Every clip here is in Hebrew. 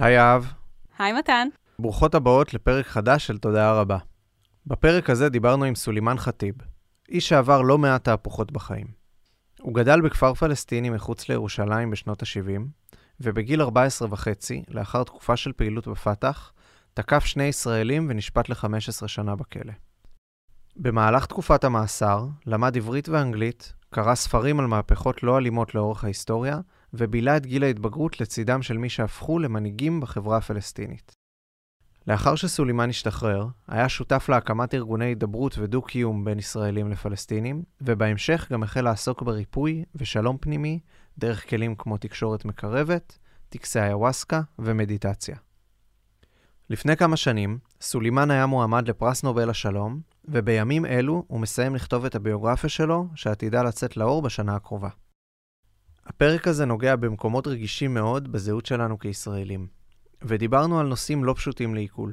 היי אהב. היי מתן. ברוכות הבאות לפרק חדש של תודעה רבה. בפרק הזה דיברנו עם סולימאן ח'טיב, איש שעבר לא מעט תהפוכות בחיים. הוא גדל בכפר פלסטיני מחוץ לירושלים בשנות ה-70, ובגיל 14 וחצי, לאחר תקופה של פעילות בפת"ח, תקף שני ישראלים ונשפט ל-15 שנה בכלא. במהלך תקופת המאסר, למד עברית ואנגלית, קרא ספרים על מהפכות לא אלימות לאורך ההיסטוריה, ובילה את גיל ההתבגרות לצידם של מי שהפכו למנהיגים בחברה הפלסטינית. לאחר שסולימאן השתחרר, היה שותף להקמת ארגוני הידברות ודו-קיום בין ישראלים לפלסטינים, ובהמשך גם החל לעסוק בריפוי ושלום פנימי דרך כלים כמו תקשורת מקרבת, טקסי איוואסקה ומדיטציה. לפני כמה שנים, סולימאן היה מועמד לפרס נובל השלום, ובימים אלו הוא מסיים לכתוב את הביוגרפיה שלו, שעתידה לצאת לאור בשנה הקרובה. הפרק הזה נוגע במקומות רגישים מאוד בזהות שלנו כישראלים, ודיברנו על נושאים לא פשוטים לעיכול.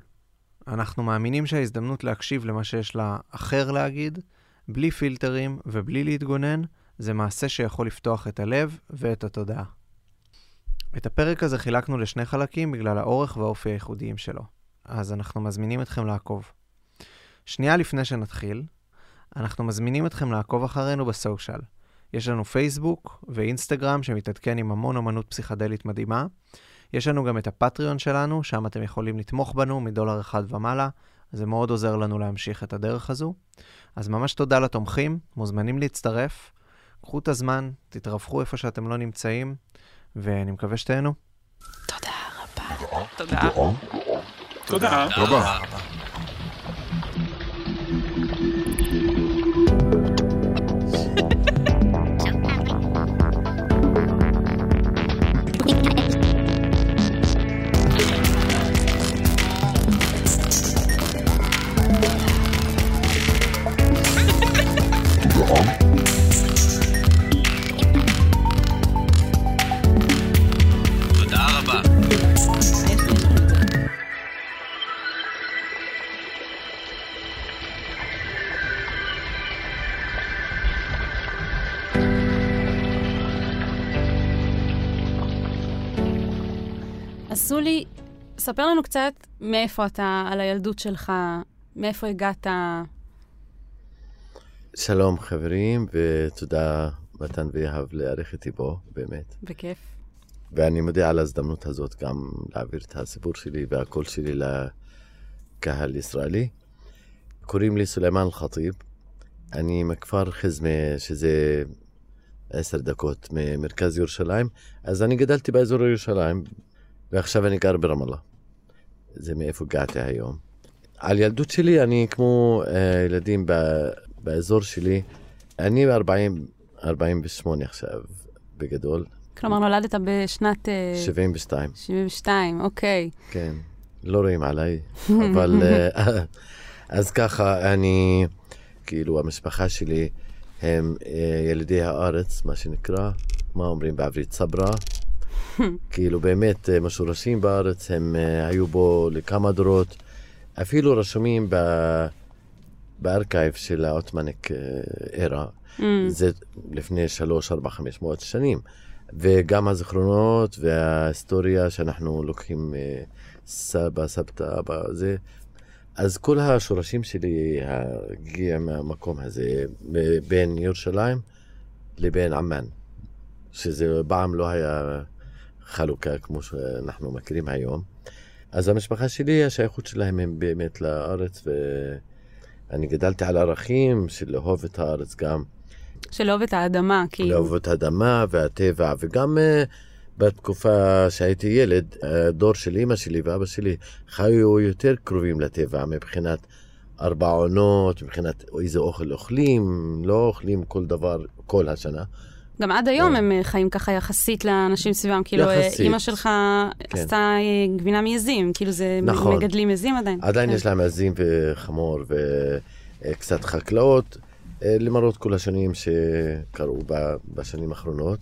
אנחנו מאמינים שההזדמנות להקשיב למה שיש לאחר להגיד, בלי פילטרים ובלי להתגונן, זה מעשה שיכול לפתוח את הלב ואת התודעה. את הפרק הזה חילקנו לשני חלקים בגלל האורך והאופי הייחודיים שלו, אז אנחנו מזמינים אתכם לעקוב. שנייה לפני שנתחיל, אנחנו מזמינים אתכם לעקוב אחרינו בסושיאל. יש לנו פייסבוק ואינסטגרם שמתעדכן עם המון אמנות פסיכדלית מדהימה. יש לנו גם את הפטריון שלנו, שם אתם יכולים לתמוך בנו מדולר אחד ומעלה. זה מאוד עוזר לנו להמשיך את הדרך הזו. אז ממש תודה לתומכים, מוזמנים להצטרף. קחו את הזמן, תתרווחו איפה שאתם לא נמצאים, ואני מקווה שתהנו. תודה רבה. תודה. תודה רבה. תודה ספר לנו קצת מאיפה אתה, על הילדות שלך, מאיפה הגעת. שלום חברים, ותודה מתן ויהב לארח איתי בו, באמת. בכיף. ואני מודה על ההזדמנות הזאת גם להעביר את הסיפור שלי והקול שלי לקהל ישראלי. קוראים לי סולימאן אל-ח'טיב, אני מכפר חזמה, שזה עשר דקות ממרכז ירושלים, אז אני גדלתי באזור ירושלים, ועכשיו אני גר ברמאללה. זה מאיפה הגעתי היום. על ילדות שלי, אני כמו אה, ילדים ב, באזור שלי, אני ב-48 עכשיו, בגדול, כלומר, נולדת בשנת אה, 72. 72, אוקיי. כן, לא רואים עליי, אבל אה, אז ככה, אני, כאילו, המשפחה שלי הם אה, ילידי הארץ, מה שנקרא, מה אומרים בעברית? סברה. כאילו, באמת אה, משורשים בארץ, הם אה, היו בו לכמה דורות, אפילו רשומים ב... בארכייב של העות'מאניק ארה. Mm. זה לפני שלוש, ארבע, חמש מאות שנים. וגם הזיכרונות וההיסטוריה שאנחנו לוקחים אה, סבא, סבתא, אבא, זה. אז כל השורשים שלי הגיע מהמקום הזה, בין ירושלים לבין עמאן, שזה פעם לא היה חלוקה כמו שאנחנו מכירים היום. אז המשפחה שלי, השייכות שלהם הם באמת לארץ, ואני גדלתי על ערכים של לאהוב את הארץ גם. של לאהוב את האדמה, כאילו. לאהוב את האדמה והטבע, וגם uh, בתקופה שהייתי ילד, הדור של אמא שלי ואבא שלי חיו יותר קרובים לטבע מבחינת ארבע עונות, מבחינת איזה אוכל אוכלים, לא אוכלים כל דבר כל השנה. גם עד היום כן. הם אה, חיים ככה יחסית לאנשים סביבם. כאילו, אה. אימא שלך כן. עשתה אה, גבינה מעזים, כאילו זה נכון. מגדלים עזים עדיין. עדיין כן. יש להם עזים וחמור וקצת חקלאות, למרות כל השנים שקרו בשנים האחרונות.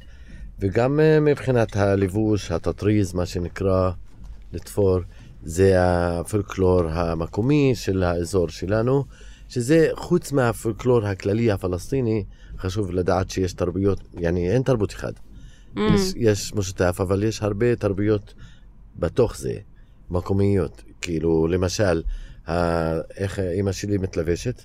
וגם מבחינת הלבוש, התטריז, מה שנקרא, לתפור, זה הפולקלור המקומי של האזור שלנו, שזה חוץ מהפולקלור הכללי הפלסטיני, חשוב לדעת שיש תרבויות, יעני אין תרבות אחת. Mm. יש, יש משותף, אבל יש הרבה תרבויות בתוך זה, מקומיות. כאילו, למשל, ה- איך אימא שלי מתלבשת,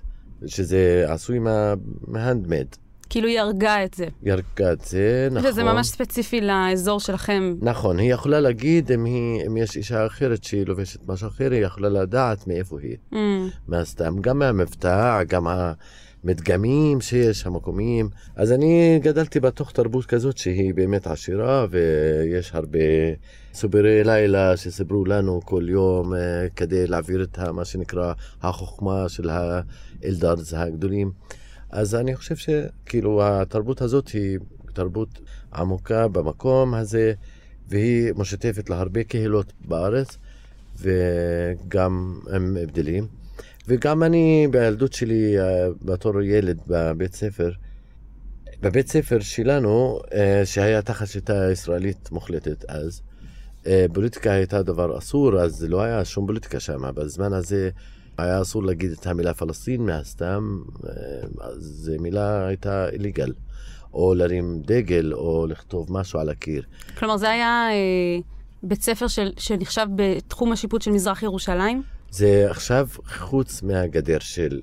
שזה עשוי מה- מהנדמד. כאילו היא הרגה את זה. ירקה את זה, נכון. וזה ממש ספציפי לאזור שלכם. נכון, היא יכולה להגיד אם, היא, אם יש אישה אחרת שהיא לובשת משהו אחר, היא יכולה לדעת מאיפה היא. Mm, מהסתם, גם מהמבטא, גם המדגמים שיש, המקומיים. אז אני גדלתי בתוך תרבות כזאת שהיא באמת עשירה, ויש הרבה סופרי לילה שסיפרו לנו כל יום אה, כדי להעביר את מה שנקרא החוכמה של האלדרס הגדולים. אז אני חושב שכאילו התרבות הזאת היא תרבות עמוקה במקום הזה, והיא משותפת להרבה קהילות בארץ, וגם עם הבדלים. וגם אני בילדות שלי, אה, בתור ילד בבית ספר, בבית ספר שלנו, אה, שהיה תחת שיטה ישראלית מוחלטת אז, אה, פוליטיקה הייתה דבר אסור, אז לא היה שום פוליטיקה שם. בזמן הזה היה אסור להגיד את המילה פלסטין מהסתם, אה, אז זו מילה הייתה איליגל. או להרים דגל, או לכתוב משהו על הקיר. כלומר, זה היה אה, בית ספר של, שנחשב בתחום השיפוט של מזרח ירושלים? זה עכשיו חוץ מהגדר של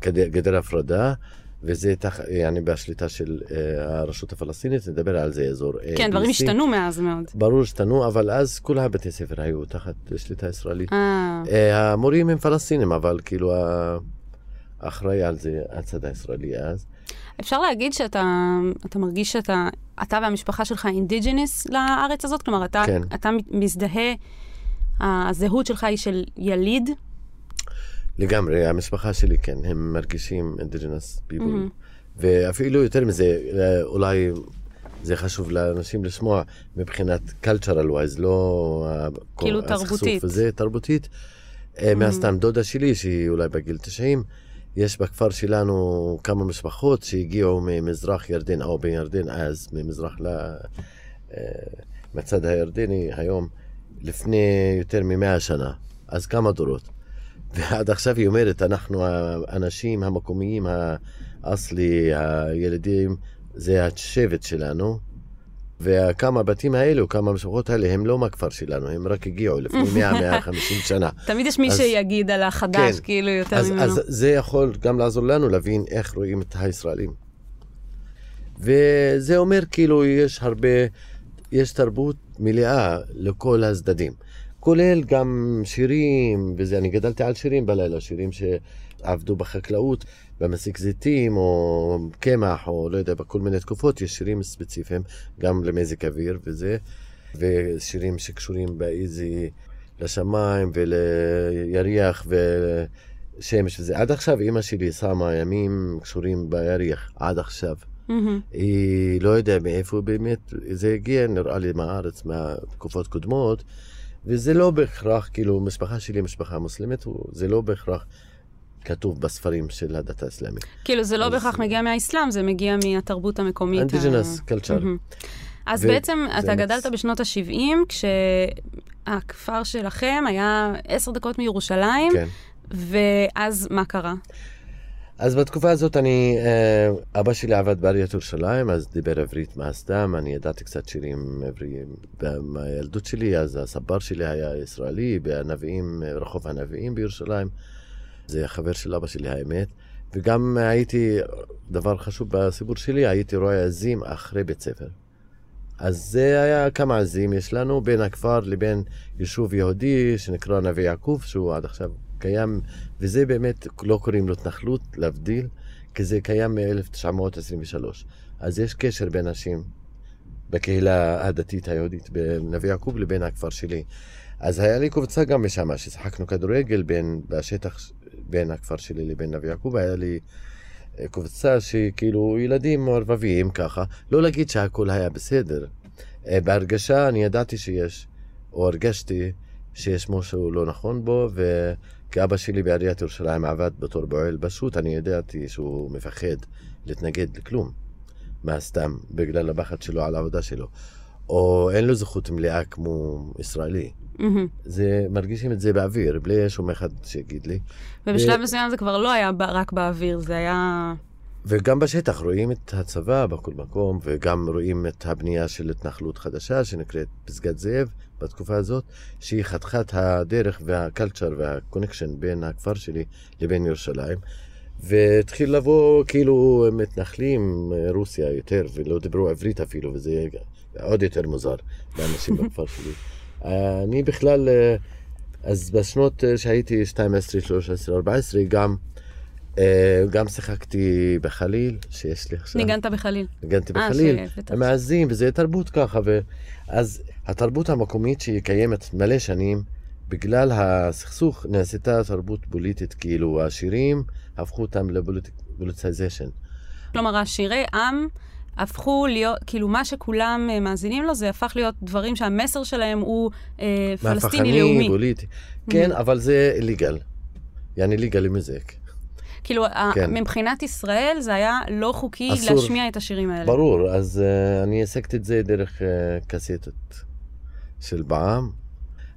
גדר, גדר הפרדה, וזה תח... אני בשליטה של uh, הרשות הפלסטינית, נדבר על זה אזור A, כן, דברים. השתנו מאז מאוד. ברור השתנו, אבל אז כל הבתי ספר היו תחת שליטה ישראלית. אה, Uh, המורים הם פלסטינים, אבל כאילו האחראי על זה הצד הישראלי אז. אפשר להגיד שאתה אתה מרגיש שאתה, אתה והמשפחה שלך אינדיג'יניס לארץ הזאת? כלומר, אתה, כן. אתה מזדהה, הזהות שלך היא של יליד? לגמרי, המשפחה שלי כן, הם מרגישים people. מהמם. ואפילו יותר מזה, אה, אולי זה חשוב לאנשים לשמוע מבחינת cultural wise, לא... כאילו תרבותית. וזה, תרבותית. אה, מהסתם דודה שלי, שהיא אולי בגיל 90, יש בכפר שלנו כמה משפחות שהגיעו ממזרח ירדן, או בירדן אז, ממזרח ל... אה, מהצד הירדני היום, לפני יותר ממאה שנה, אז כמה דורות. ועד עכשיו היא אומרת, אנחנו האנשים המקומיים, האסלי, הילדים, זה השבט שלנו. וכמה בתים האלו, כמה המשפחות האלה, הם לא מהכפר שלנו, הם רק הגיעו לפני 100-150 שנה. תמיד יש מי אז- שיגיד על החדש, כן. כאילו, יותר אז, ממנו. אז זה יכול גם לעזור לנו להבין איך רואים את הישראלים. וזה אומר כאילו יש הרבה, יש תרבות מלאה לכל הצדדים. כולל גם שירים, וזה, אני גדלתי על שירים בלילה, שירים שעבדו בחקלאות, במסיק זיתים, או קמח, או לא יודע, בכל מיני תקופות, יש שירים ספציפיים, גם למזג אוויר וזה, ושירים שקשורים באיזי לשמיים ולירח ושמש וזה. עד עכשיו אימא שלי שמה ימים קשורים בירח, עד עכשיו. מהמם. היא לא יודע מאיפה באמת זה הגיע, נראה לי מהארץ, מהתקופות קודמות, וזה לא בהכרח, כאילו, משפחה שלי משפחה מוסלמית, זה לא בהכרח כתוב בספרים של הדת האסלאמית. כאילו, זה לא אז- בהכרח מגיע מהאסלאם, זה מגיע מהתרבות המקומית. אנטיג'נס קלצ'ר. אז ו- בעצם אתה אמת. גדלת בשנות ה-70, כשהכפר שלכם היה עשר דקות מירושלים, כן. ואז מה קרה? אז בתקופה הזאת אני, אה, אבא שלי עבד בעיריית ירושלים, אז דיבר עברית מהסתם, אני ידעתי קצת שירים עבריים מהילדות שלי, אז הסבר שלי היה ישראלי, בנביאים, רחוב הנביאים בירושלים. זה חבר של אבא שלי האמת. וגם הייתי, דבר חשוב בסיפור שלי, הייתי רואה עזים אחרי בית ספר. אז זה היה כמה עזים יש לנו בין הכפר לבין יישוב יהודי שנקרא נווה יעקב, שהוא עד עכשיו קיים, וזה באמת, לא קוראים לו התנחלות, להבדיל, כי זה קיים מ-1923. אז יש קשר בין נשים בקהילה הדתית היהודית בנווה יעקב לבין הכפר שלי. אז היה לי קבוצה גם משם, ששיחקנו כדורגל בין, בשטח בין הכפר שלי לבין נווה יעקב, היה לי אה, קבוצה שכאילו ילדים מעורבבים ככה, לא להגיד שהכל היה בסדר. אה, בהרגשה אני ידעתי שיש, או הרגשתי שיש משהו לא נכון בו, וכאבא שלי בעיריית ירושלים עבד בתור פועל פשוט, אני ידעתי שהוא מפחד להתנגד לכלום, מהסתם, בגלל הפחד שלו על העבודה שלו. או אין לו זכות מלאה כמו ישראלי. זה, מרגישים את זה באוויר, בלי שום אחד שיגיד לי. ובשלב מסוים זה כבר לא היה רק באוויר, זה היה... וגם בשטח רואים את הצבא בכל מקום, וגם רואים את הבנייה של התנחלות חדשה שנקראת פסגת זאב בתקופה הזאת, שהיא חתיכת הדרך והקלצ'ר והקונקשן בין הכפר שלי לבין ירושלים. והתחיל לבוא כאילו מתנחלים, רוסיה יותר, ולא דיברו עברית אפילו, וזה עוד יותר מוזר לאנשים בכפר שלי. אני בכלל, אה, אז בשנות אה, שהייתי 12, 13, 14, גם, גם שיחקתי בחליל, שיש לי עכשיו. ניגנת בחליל. ניגנתי אה, בחליל, שבטח. המעזים, וזה תרבות ככה. ו... אז התרבות המקומית שהיא קיימת מלא שנים, בגלל הסכסוך נעשתה תרבות פוליטית, כאילו השירים הפכו אותם לפוליטיזיישן. כלומר, השירי עם הפכו להיות, כאילו, מה שכולם אה, מאזינים לו, זה הפך להיות דברים שהמסר שלהם הוא אה, פלסטיני לאומי. פוליטי. כן, אבל זה ליגל. יעני ליגל למזק. כאילו, כן. מבחינת ישראל זה היה לא חוקי אסור. להשמיע את השירים האלה. ברור, אז uh, אני העסקתי את זה דרך uh, קסטות של בעם,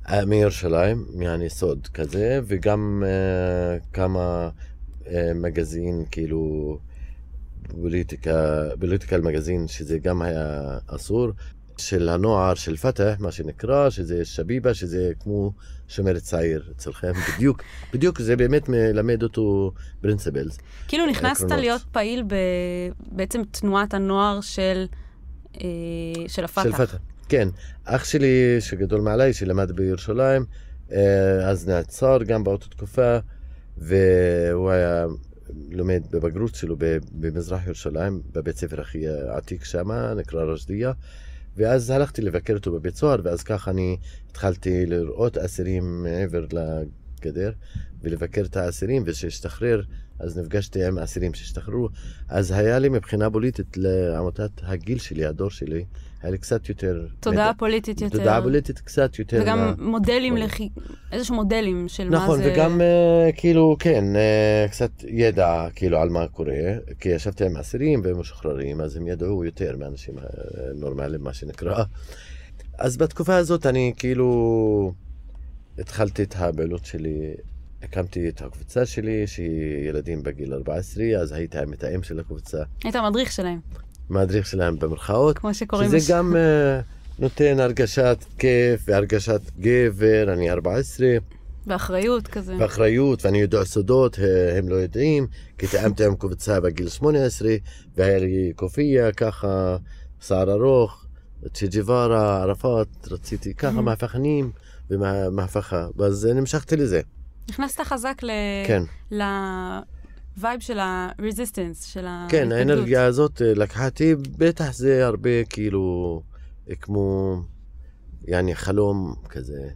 uh, מירושלים, יעני סוד כזה, וגם uh, כמה uh, מגזין, כאילו, פוליטיקה, political magazine, שזה גם היה אסור, של הנוער של פתח, מה שנקרא, שזה שביבה, שזה כמו שומר הצעיר אצלכם, בדיוק, בדיוק, זה באמת מלמד אותו principles. כאילו, נכנסת עקרונות. להיות פעיל ב... בעצם תנועת הנוער של, אה, של הפתח. של פתח. כן. אח שלי, שגדול מעליי, שלמד בירושלים, אה, אז נעצר גם באותה תקופה, והוא היה לומד בבגרות שלו במזרח ירושלים, בבית ספר הכי עתיק שם, נקרא רשדיה. ואז הלכתי לבקר אותו בבית סוהר, ואז ככה אני התחלתי לראות אסירים מעבר לגדר, ולבקר את האסירים, וכשהשתחרר, אז נפגשתי עם האסירים שהשתחררו. אז היה לי מבחינה פוליטית לעמותת הגיל שלי, הדור שלי, היה לי קצת יותר... תודעה מידע. פוליטית יותר. תודעה פוליטית קצת יותר... וגם מה- מודלים, ברור. לכי... איזשהו מודלים של מה נכון, זה... וגם אה, כאילו, כן, אה, קצת ידע כאילו על מה קורה, כי ישבתי עם אסירים ומשוחררים, אז הם ידעו יותר מאנשים אה, נורמליים, מה שנקרא. אז בתקופה הזאת אני כאילו התחלתי את הפעילות שלי, הקמתי את הקבוצה שלי, שהיא ילדים בגיל 14, אז הייתי המתאם של הקבוצה, היית המדריך שלהם, מדריך שלהם במרכאות. כמו שקוראים שזה גם אה, נותן הרגשת כיף והרגשת גבר, אני 14. באחריות כזה. ואחריות, ואני יודע סודות, אה, הם לא יודעים, כי תאמתי עם קבוצה בגיל 18, והיה לי כופיה ככה, שיער ארוך, צ'ה ג'ווארה, ערפאת, רציתי ככה מהפכנים ומהפכה, אז נמשכתי לזה, נכנסת חזק ל... כן. לווייב של ה-resistance, של ההתנגדות. כן, האנרגיה הזאת אה, לקחתי, בטח זה הרבה כאילו, אה, כמו, יעני חלום כזה.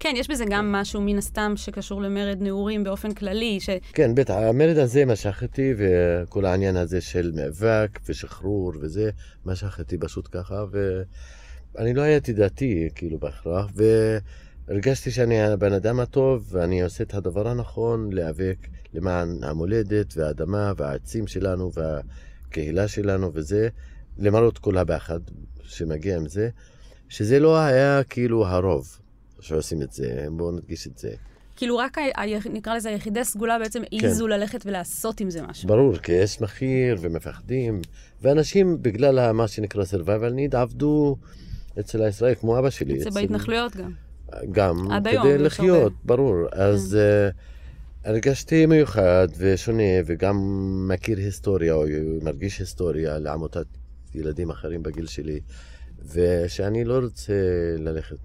כן, יש בזה גם משהו מן הסתם שקשור למרד נעורים באופן כללי, ש... כן, בטח, המרד הזה משך אותי, וכל העניין הזה של מאבק ושחרור וזה, משך אותי פשוט ככה, ואני לא הייתי דתי, כאילו, בהכרח, והרגשתי שאני הבן אדם הטוב, ואני עושה את הדבר הנכון, להיאבק למען המולדת והאדמה והעצים שלנו והקהילה שלנו וזה, למרות כל הביחד שמגיע עם זה, שזה לא היה כאילו הרוב שעושים את זה, בואו נדגיש את זה. כאילו רק, ה... נקרא לזה, היחידי סגולה בעצם העיזו ללכת ולעשות עם זה משהו. ברור, כי יש מחיר ומפחדים, ואנשים בגלל מה שנקרא survival need עבדו אצל הישראל, כמו אבא שלי. זה אצל- בהתנחלויות גם. גם כדי יש לחיות, הרבה. ברור. אז uh, הרגשתי מיוחד ושונה, וגם מכיר היסטוריה, או מרגיש היסטוריה לעמותת ילדים אחרים בגיל שלי, ושאני לא רוצה ללכת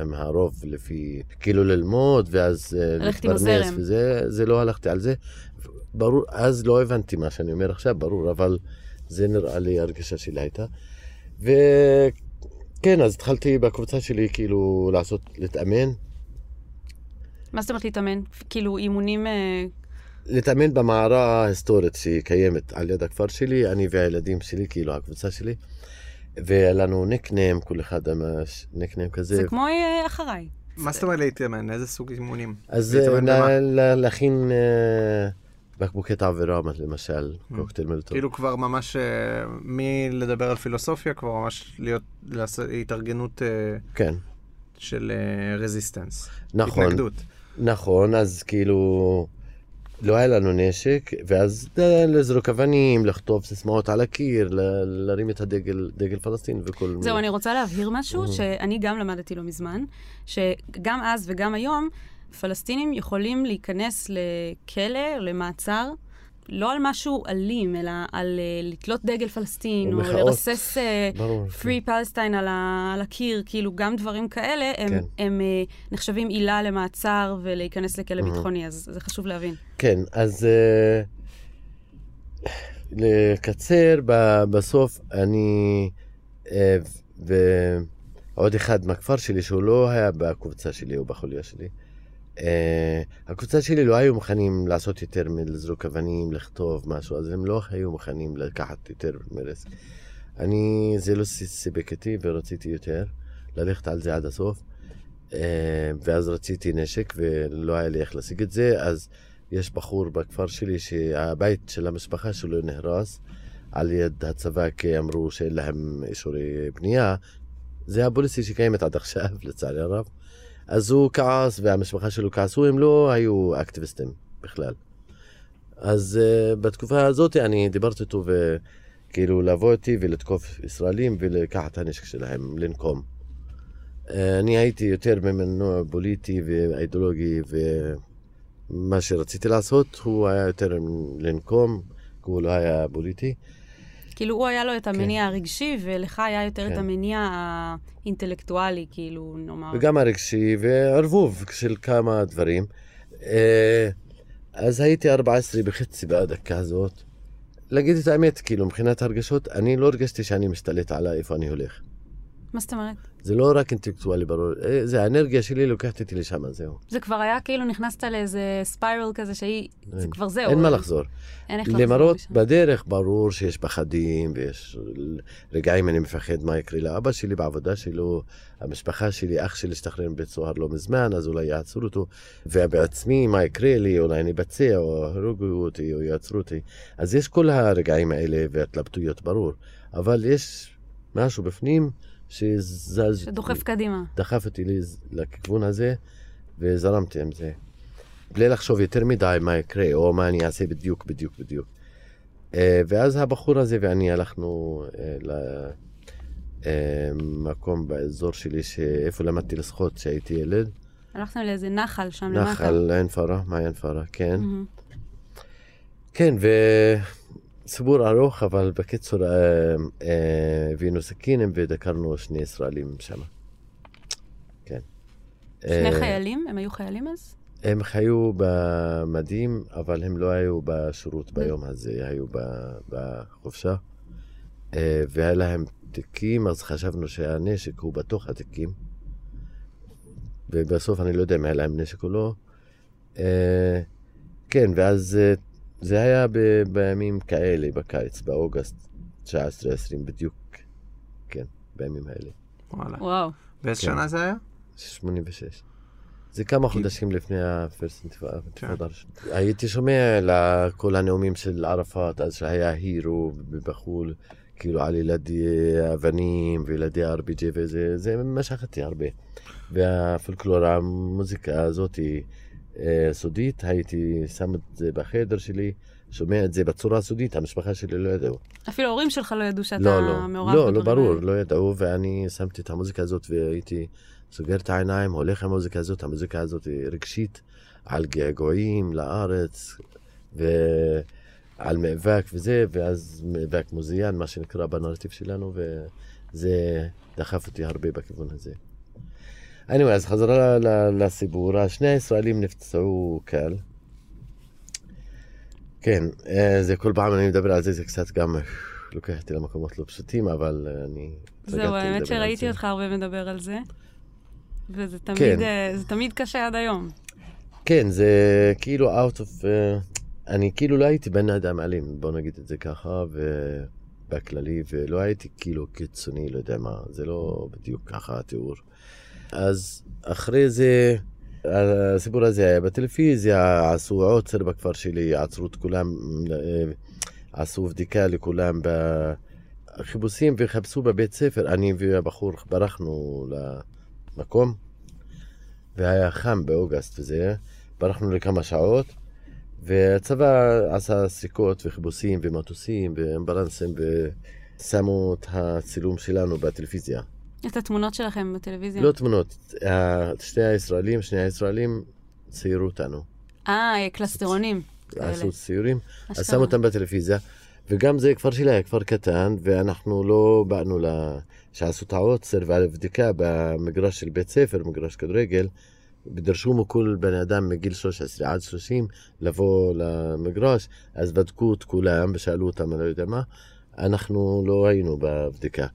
עם הרוב לפי, כאילו ללמוד, ואז אה, להתפרנס. וזה, זה לא הלכתי על זה. ברור, אז לא הבנתי מה שאני אומר עכשיו, ברור, אבל זה נראה לי הרגשה שלי הייתה. וכן, אז התחלתי בקבוצה שלי כאילו לעשות, להתאמן, מה זאת אומרת להתאמן? כאילו אימונים... אה, להתאמן במערה ההיסטורית שהיא קיימת על יד הכפר שלי, אני והילדים שלי, כאילו הקבוצה שלי. והיה לנו ניקנם, כל אחד עם ניקנם כזה. זה כמו אה, אחריי. מה זאת אומרת להתאמן? איזה סוג אימונים? אז אה, להכין בקבוקי תעבירה, למשל, קוקטייל מלטוב. כאילו כבר ממש, אה, מלדבר על פילוסופיה, כבר ממש להיות, לעשות התארגנות אה, כן, של רזיסטנס. נכון. התנגדות. נכון, אז כאילו, לא היה לנו נשק, ואז אה, לזרוק אבנים, לכתוב סיסמאות על הקיר, ל- להרים את הדגל, דגל פלסטין וכל זהו, אני רוצה להבהיר משהו שאני גם למדתי לא מזמן, שגם אז וגם היום, פלסטינים יכולים להיכנס לכלא, למעצר, לא על משהו אלים, אלא על uh, לתלות דגל פלסטין, או או. לרסס uh, ברור, Free Palestine על, ה, על הקיר, כאילו גם דברים כאלה, הם, כן. הם uh, נחשבים עילה למעצר ולהיכנס לכלא Mhm. ביטחוני, אז זה חשוב להבין. כן, אז אה, לקצר, ב- בסוף אני אה, ועוד אחד מהכפר שלי שהוא לא היה בקבוצה שלי או בחוליה שלי. אה, הקבוצה שלי לא היו מוכנים לעשות יותר מלזרוק אבנים, לכתוב משהו, אז הם לא היו מוכנים לקחת יותר מרס. אני, זה לא סיפק אותי ורציתי יותר, ללכת על זה עד הסוף. אה, ואז רציתי נשק ולא היה לי איך להשיג את זה, אז יש בחור בכפר שלי שהבית של המשפחה שלו נהרס על יד הצבא כי אמרו שאין להם אישורי בנייה. זה הפוליסי שקיימת עד עכשיו, לצערי הרב. אז הוא כעס והמשפחה שלו כעסו, הם לא היו אקטיביסטים בכלל. אז uh, בתקופה הזאת אני דיברתי איתו וכאילו לבוא איתי ולתקוף ישראלים ולקחת את הנשק שלהם, לנקום. Uh, אני הייתי יותר ממנוע פוליטי ואידיאולוגי ומה שרציתי לעשות הוא היה יותר לנקום, כי הוא לא היה פוליטי. כאילו, הוא היה לו את המניע הרגשי, ולך היה יותר את כן. המניע האינטלקטואלי, כאילו, נאמר. וגם הרגשי וערבוב של כמה דברים. אה, אז הייתי 14 בחצי בדקה הזאת. להגיד את האמת, כאילו, מבחינת הרגשות, אני לא הרגשתי שאני משתלט על איפה אני הולך. מה זאת אומרת? זה לא רק אינטלקטואלי ברור, אה, זה האנרגיה שלי לוקחת אותי לשם, זהו. זה כבר היה כאילו נכנסת לאיזה ספיירל כזה שהיא, זה אין. כבר זהו. אין מה לחזור. אין איך לחזור למרות, משם. בדרך ברור שיש פחדים ויש רגעים אני מפחד מה יקרה לאבא שלי בעבודה שלו, המשפחה שלי, אח שלי השתחרר מבית סוהר לא מזמן, אז אולי יעצרו אותו, ובעצמי מה יקרה לי, אולי אני אבצע, או יהרגו אותי, או יעצרו אותי. אז יש כל הרגעים האלה והתלבטויות, ברור, אבל יש משהו בפנים שזז, שדוחף קדימה. דחף אותי לז- לכיוון הזה, וזרמתי עם זה. בלי לחשוב יותר מדי מה יקרה, או מה אני אעשה בדיוק, בדיוק, בדיוק. אה, ואז הבחור הזה ואני הלכנו למקום באזור שלי, שאיפה למדתי לשחות כשהייתי ילד. הלכתם לאיזה נחל שם למטה. נחל עין פרה, מעיין פרה, כן. מהמם. כן, וסיפור ארוך, אבל בקיצור, אה, אה, הבאנו סכינים ודקרנו שני ישראלים שם. כן. שני אה, חיילים? הם היו חיילים אז? הם חיו במדים, אבל הם לא היו בשירות ביום הזה, היו בחופשה. והיה להם תיקים, אז חשבנו שהנשק הוא בתוך התיקים. ובסוף אני לא יודע אם היה להם נשק או לא. כן, ואז זה היה ב- בימים כאלה, בקיץ, באוגוסט 19-20 בדיוק. כן, בימים האלה. וואלה. וואו. באיזה כן. שנה זה היה? 86. זה כמה חודשים לפני אינתיפאדה כן. הייתי שומע לכל הנאומים של ערפאת, אז שהיה הירו בחו"ל, כאילו על ילדי אבנים וילדי RPG וזה, זה משך אותי הרבה. והפולקלור, המוזיקה הזאת היא סודית, הייתי שם את זה בחדר שלי, שומע את זה בצורה סודית, המשפחה שלי לא ידעו. אפילו ההורים שלך לא ידעו שאתה לא, לא, מעורב לא, לא בדברים ברור. לא ידעו, ואני שמתי את המוזיקה הזאת והייתי סוגר את העיניים, הולך עם המוזיקה הזאת, המוזיקה הזאת רגשית, על געגועים לארץ, ועל מאבק וזה, ואז מאבק מוזיאן, מה שנקרא בנרטיב שלנו, וזה דחף אותי הרבה בכיוון הזה. Anyway, אז חזרה לסיפור, שני הישראלים נפצעו קל. כן, אה, זה כל פעם אני מדבר על זה, זה קצת גם אה, לוקח אותי למקומות לא פשוטים, אבל אני... זהו, האמת שראיתי. אותך הרבה מדבר על זה. וזה תמיד, כן. אה, זה תמיד קשה עד היום. כן, זה כאילו out of... אה, אני כאילו לא הייתי בן אדם אלים, בוא נגיד את זה ככה, ובכללי, ולא הייתי כאילו קיצוני, לא יודע מה, זה לא בדיוק ככה התיאור. אז אחרי זה, הסיפור הזה היה בטלוויזיה, עשו עוצר בכפר שלי, עצרו את כולם, אה, עשו בדיקה לכולם בחיפושים וחיפשו בבית ספר. אני והבחור ברחנו למקום, והיה חם באוגוסט וזה, ברחנו לכמה שעות, והצבא עשה סיכות וחיבוסים ומטוסים ואמבלנסים ושמו את הצילום שלנו בטלוויזיה. את התמונות שלכם בטלוויזיה. לא תמונות, ה- שני הישראלים, שני הישראלים ציירו אותנו. אה, קלסטרונים. עשו ציורים, אז. שמו אותם בטלוויזיה. וגם זה כפר שלי היה כפר קטן, ואנחנו לא באנו ל... שעשו את העוצר והבדיקה במגרש של בית ספר, מגרש כדורגל, ודרשו מכל בן אדם מגיל 13 עד 30 לבוא למגרש, אז בדקו את כולם ושאלו אותם, אני לא יודע מה, אנחנו לא היינו בבדיקה.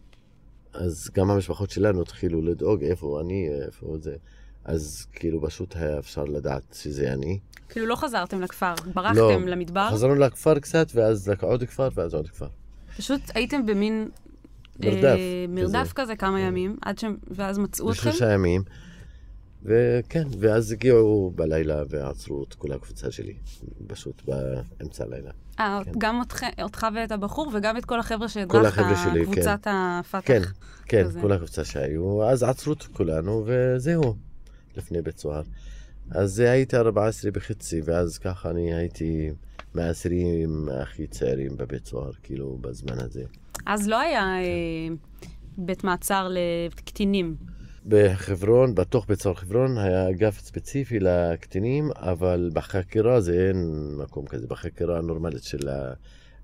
אז גם המשפחות שלנו התחילו לדאוג איפה אני, איפה זה. אז כאילו פשוט היה אפשר לדעת שזה אני. כאילו לא חזרתם לכפר, לא, ברחתם למדבר, חזרנו לכפר קצת, ואז עוד כפר, ואז עוד כפר. פשוט הייתם במין... מרדף אה, מרדף כזה. כזה כמה ימים, עד ש... ואז מצאו אתכם? בשלושה ימים. וכן, ואז הגיעו בלילה ועצרו את כל הקבוצה שלי, פשוט באמצע הלילה. אה, כן. גם אותך, אותך ואת הבחור, וגם את כל החבר'ה כל שהדרכת, החבר'ה שלי, כן. קבוצת הפתח. כן, כן, כזה. כל הקבוצה שהיו, אז עצרו את כולנו, וזהו, לפני בית סוהר. אז הייתי 14 בחצי, ואז ככה אני הייתי מהאסירים הכי צעירים בבית סוהר, כאילו, בזמן הזה. אז לא היה אה, בית מעצר לקטינים. בחברון, בתוך בית סוהר חברון, היה אגף ספציפי לקטינים, אבל בחקירה זה אין מקום כזה, בחקירה הנורמלית של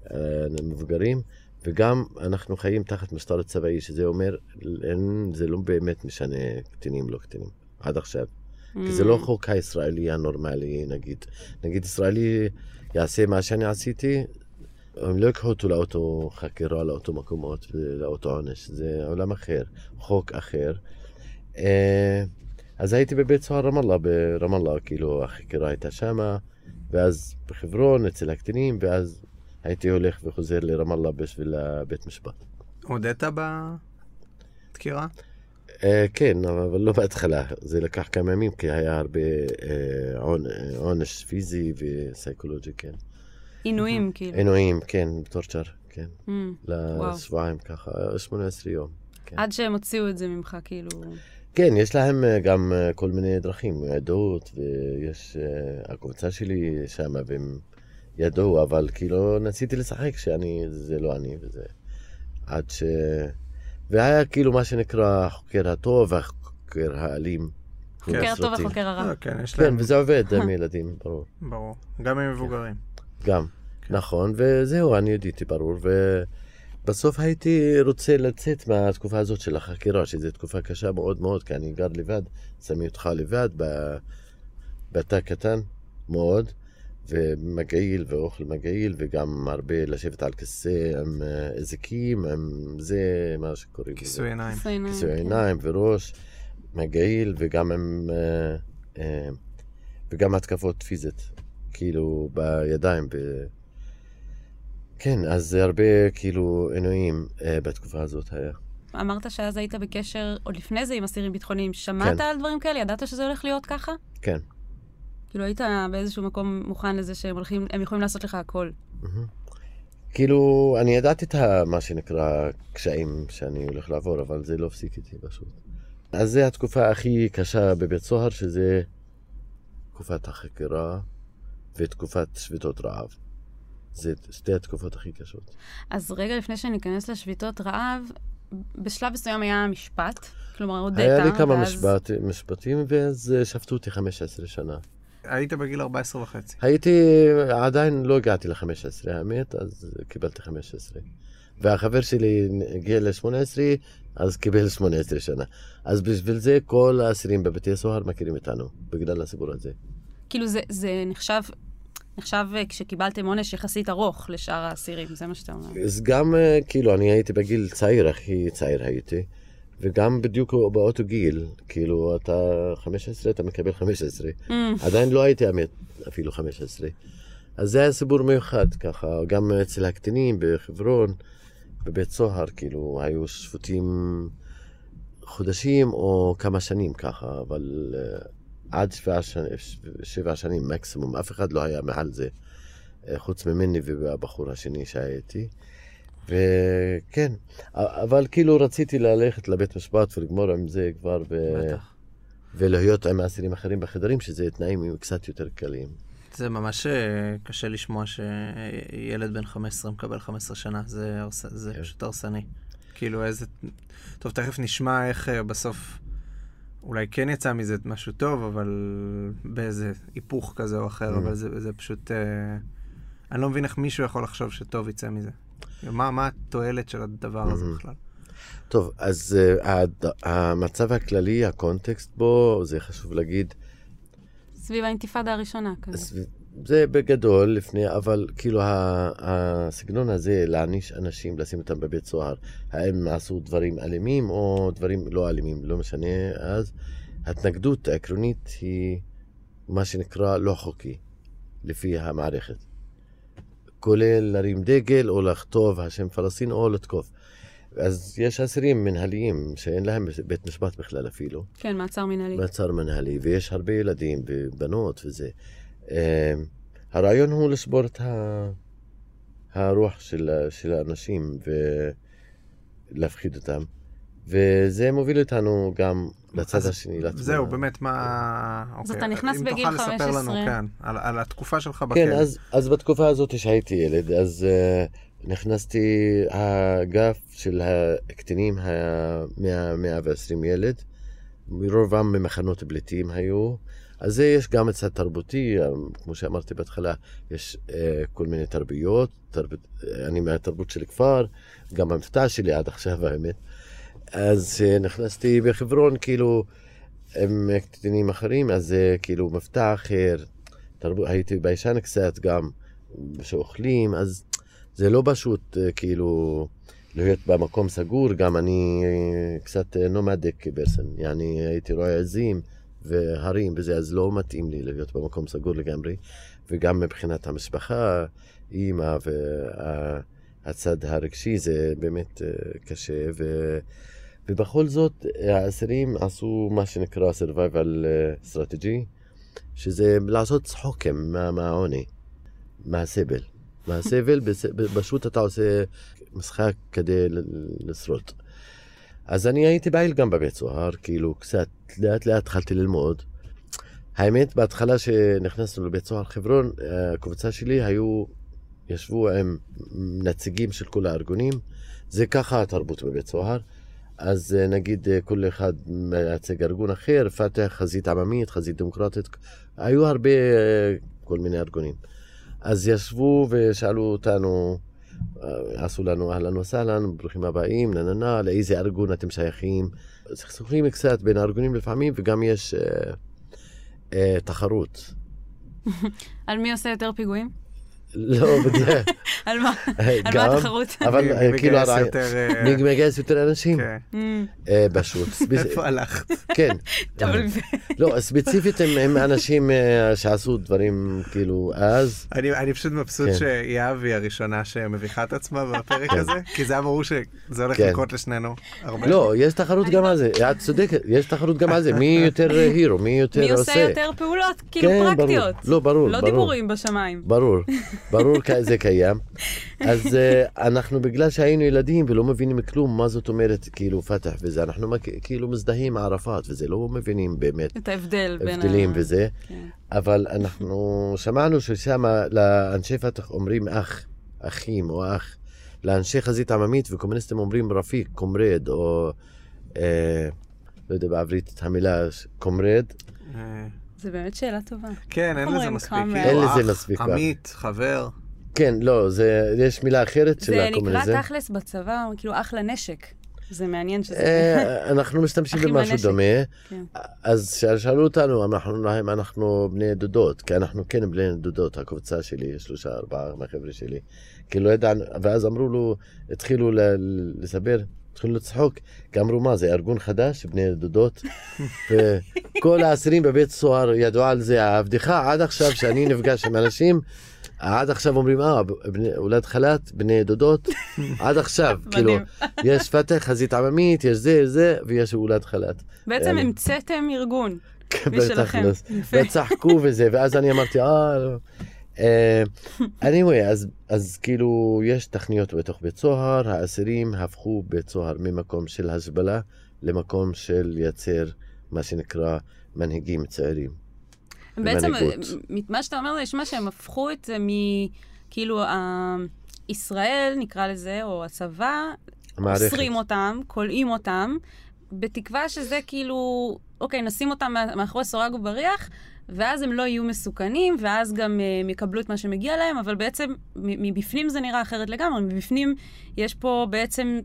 המבוגרים, וגם אנחנו חיים תחת משטר צבאי, שזה אומר, אין, זה לא באמת משנה קטינים, לא קטינים, עד עכשיו. כי זה Mm. לא חוק הישראלי הנורמלי, נגיד. נגיד ישראלי יעשה מה שאני עשיתי, הם לא יקחו אותו לאותו חקירה, לאותו מקומות ולאותו עונש. זה עולם אחר, חוק אחר. אה, אז הייתי בבית סוהר רמאללה, ברמאללה, כאילו החקירה הייתה שמה, ואז בחברון, אצל הקטינים, ואז הייתי הולך וחוזר לרמאללה בשביל הבית משפט. הודית בדקירה? אה, כן, אבל לא בהתחלה, זה לקח כמה ימים, כי היה הרבה אה, עונש פיזי וסייקולוגי, כן. עינויים, כאילו. עינויים, כן, טורצ'ר, כן. Mm. לשבועיים ככה, 18 יום. כן. עד שהם הוציאו את זה ממך, כאילו... כן, יש להם אה, גם אה, כל מיני דרכים, עדות, ויש... אה, הקבוצה שלי שם, והם ידעו, אבל כאילו ניסיתי לשחק שאני, זה לא אני, וזה... עד ש... והיה כאילו מה שנקרא החוקר הטוב והחוקר האלים. חוקר הטוב בסרטים. וחוקר הרע. כן, יש כן, להם... וזה עובד עם ילדים, ברור. ברור. גם עם מבוגרים. גם, כן. נכון, וזהו, אני יודעתי, ברור, ובסוף הייתי רוצה לצאת מהתקופה הזאת של החקירה, שזו תקופה קשה מאוד מאוד, כי אני גר לבד, שמים אותך לבד בתא קטן מאוד, ומגעיל ואוכל מגעיל, וגם הרבה לשבת על כיסא עם אה, אזיקים, עם זה מה שקוראים לזה. כיסוי עיניים. כיסוי עיניים, כן. עיניים וראש, מגעיל, וגם עם... אה, אה, וגם התקפות פיזית, כאילו בידיים. ב... כן, אז זה הרבה כאילו עינויים אה, בתקופה הזאת היה. אמרת שאז היית בקשר, עוד לפני זה, עם אסירים ביטחוניים. שמעת כן. על דברים כאלה? ידעת שזה הולך להיות ככה? כן. כאילו, היית באיזשהו מקום מוכן לזה שהם הולכים, הם יכולים לעשות לך הכל. כאילו, אני ידעתי את ה- מה שנקרא קשיים שאני הולך לעבור, אבל זה לא הפסיק איתי פשוט. אז זה התקופה הכי קשה בבית סוהר, שזה תקופת החקירה ותקופת שביתות רעב. זה שתי התקופות הכי קשות. אז רגע לפני שניכנס לשביתות רעב, בשלב מסוים היה משפט, כלומר הודית, היה לי כמה ואז- משפט, משפטים, ואז אה, שפטו אותי 15 שנה. היית בגיל 14 וחצי. הייתי, עדיין לא הגעתי ל-15, האמת, אז קיבלתי 15. והחבר שלי הגיע ל-18, אז קיבל 18 שנה. אז בשביל זה כל האסירים בבתי הסוהר מכירים אותנו, בגלל הסיפור הזה. כאילו זה, זה נחשב, נחשב אה, כשקיבלתם עונש יחסית ארוך לשאר האסירים, זה מה שאתה אומר. אז גם, אה, כאילו, אני הייתי בגיל צעיר, הכי צעיר הייתי, וגם בדיוק באותו גיל, כאילו, אתה 15, אתה מקבל 15. Mm, עדיין לא הייתי האמת, אפילו 15. אז זה היה סיפור מיוחד, ככה, גם אצל הקטינים בחברון, בבית סוהר, כאילו, היו שפוטים חודשים או כמה שנים ככה, אבל uh, עד שבע, שנ... שבע שנים מקסימום, אף אחד לא היה מעל זה, uh, חוץ ממני והבחור השני שהיה איתי. וכן, אבל כאילו רציתי ללכת לבית משפט ולגמור עם זה כבר, ו... בטח. ולהיות עם אסירים אחרים בחדרים, שזה תנאים קצת יותר קלים. זה ממש אה, קשה לשמוע שילד בן 15 מקבל 15 שנה, זה, הרס... זה כן. פשוט הרסני. כאילו איזה... טוב, תכף נשמע איך אה, בסוף אולי כן יצא מזה משהו טוב, אבל באיזה היפוך כזה או אחר, Mm. אבל זה, זה פשוט... אה, אני לא מבין איך מישהו יכול לחשוב שטוב יצא מזה. מה, מה התועלת של הדבר הזה Mhm. בכלל? טוב, אז uh, הד- המצב הכללי, הקונטקסט בו, זה חשוב להגיד, סביב האינתיפאדה הראשונה כזה. אז זה בגדול לפני, אבל כאילו הסגנון הזה, להעניש אנשים, לשים אותם בבית סוהר, האם עשו דברים אלימים או דברים לא אלימים, לא משנה, אז ההתנגדות העקרונית היא מה שנקרא לא חוקי, לפי המערכת. כולל להרים דגל או לכתוב השם פלסטין או לתקוף. אז יש אסירים מנהליים שאין להם בית משפט בכלל אפילו. כן, מעצר מנהלי. מעצר מנהלי, ויש הרבה ילדים ובנות וזה. אמ, הרעיון הוא לשבור את ה... הרוח של, של האנשים ולהפחיד אותם. וזה מוביל אותנו גם לצד אז השני. לתמונה. זהו, באמת, מה... אז אוקיי, אתה נכנס בגיל אם תוכל לספר 15. לנו, כן, על, על התקופה שלך בכלא. כן, אז, אז בתקופה הזאת שהייתי ילד, אז uh, נכנסתי האגף של הקטינים, ה-120 ילד, רובם ממחנות פליטים היו. אז זה יש גם צד תרבותי, אה, כמו שאמרתי בהתחלה, יש uh, כל מיני תרבויות, תרבות, אה, אני מהתרבות של כפר, גם המבטא שלי עד עכשיו האמת. אז כשנכנסתי בחברון, כאילו, עם קטינים אחרים, אז זה כאילו מבטא אחר, תרבות, הייתי ביישן קצת גם, שאוכלים, אז זה לא פשוט אה, כאילו להיות במקום סגור, גם אני אה, קצת נומדיק פרסון, יעני הייתי רואה עזים והרים וזה, אז לא מתאים לי להיות במקום סגור לגמרי, וגם מבחינת המשפחה, אימא והצד הרגשי זה באמת אה, קשה, ו... ובכל זאת האסירים עשו מה שנקרא survival אה, strategy, שזה לעשות צחוקים מה- מהעוני, מהסבל. מהסבל, פשוט אתה עושה משחק כדי לשרוד. אז אני הייתי פעיל גם בבית סוהר, כאילו קצת, לאט לאט התחלתי ללמוד. האמת, בהתחלה שנכנסנו לבית סוהר חברון, הקבוצה שלי היו, ישבו עם נציגים של כל הארגונים, זה ככה התרבות בבית סוהר. אז נגיד כל אחד מייצג ארגון אחר, פתח, חזית עממית, חזית דמוקרטית, היו הרבה כל מיני ארגונים. אז ישבו ושאלו אותנו, עשו לנו אהלן וסהלן, ברוכים הבאים, נה נה נה, לאיזה ארגון אתם שייכים. סכסוכים קצת בין הארגונים לפעמים, וגם יש אה, אה, תחרות. על מי עושה יותר פיגועים? לא, בדיוק. על מה? על מה התחרות? אבל אה, כאילו מגייס הרעיון, יותר, אה, מי מגייס יותר אנשים? כן. Mm, אה, פשוט. איפה הלכת? כן. אבל לא, ספציפית הם, אנשים אה, שעשו דברים כאילו אז. אני, פשוט מבסוט כן. שיהב היא הראשונה שמביכה את עצמה בפרק כן. הזה, כי זה היה ברור שזה הולך. לקרות לשנינו. לא, יש תחרות גם על זה, את צודקת, יש תחרות גם על זה, מי יותר הירו, מי יותר מי עושה. עושה יותר פעולות, כאילו. פרקטיות. לא, ברור, לא. דיבורים בשמיים. ברור, ברור זה קיים. אז אה, אנחנו בגלל שהיינו ילדים ולא מבינים כלום מה זאת אומרת כאילו פתח וזה, אנחנו כאילו מזדהים עם ערפאת וזה, לא מבינים באמת את ההבדל בין ה... הבדלים וזה. כן. אבל אנחנו שמענו ששם לאנשי פתח אומרים אח, אחים או אח. לאנשי חזית עממית וקומוניסטים אומרים רפיק, קומרד, או אה, לא יודע בעברית את המילה קומרד. זה באמת שאלה טובה. כן, אין לזה מספיק. כמה? כאילו, אין לזה מספיק. עמית, חבר. כן, לא, זה, יש מילה אחרת של זה הקומוניזם. נקרא תכלס בצבא, כאילו אח לנשק. זה מעניין שזה... אה, אנחנו משתמשים במשהו. דומה. כן. אז שאלו אותנו, אנחנו להם, אנחנו בני דודות, כי אנחנו כן בני דודות, הקבוצה שלי, שלושה, ארבעה מהחבר'ה שלי. כי לא ידענו, ואז אמרו לו, התחילו ל- לספר, התחילו לצחוק, כי אמרו, מה זה, ארגון חדש, בני דודות? וכל האסירים בבית סוהר ידעו על זה, הבדיחה עד עכשיו, שאני נפגש עם אנשים, עד עכשיו אומרים, אה, אולד חל"ת, בני דודות, עד עכשיו, כאילו. יש פתח, חזית עממית, יש זה, זה, ויש אולד חל"ת. בעצם. המצאתם ארגון. משלכם. יפה. וצחקו וזה, ואז אני אמרתי, אה, לא. אה, anyway, אז, אז כאילו, יש תכניות בתוך בית סוהר, האסירים הפכו בית סוהר ממקום של השבלה למקום של לייצר מה שנקרא מנהיגים צעירים. בעצם. מה שאתה אומר, נשמע שהם הפכו את זה מ... כאילו, ה- ישראל, נקרא לזה, או הצבא. אוסרים אותם, כולאים אותם, בתקווה שזה כאילו, אוקיי, נשים אותם מאחורי סורג ובריח, ואז הם לא יהיו מסוכנים, ואז גם אה, הם יקבלו את מה שמגיע להם, אבל בעצם מבפנים זה נראה אחרת לגמרי. מבפנים יש פה בעצם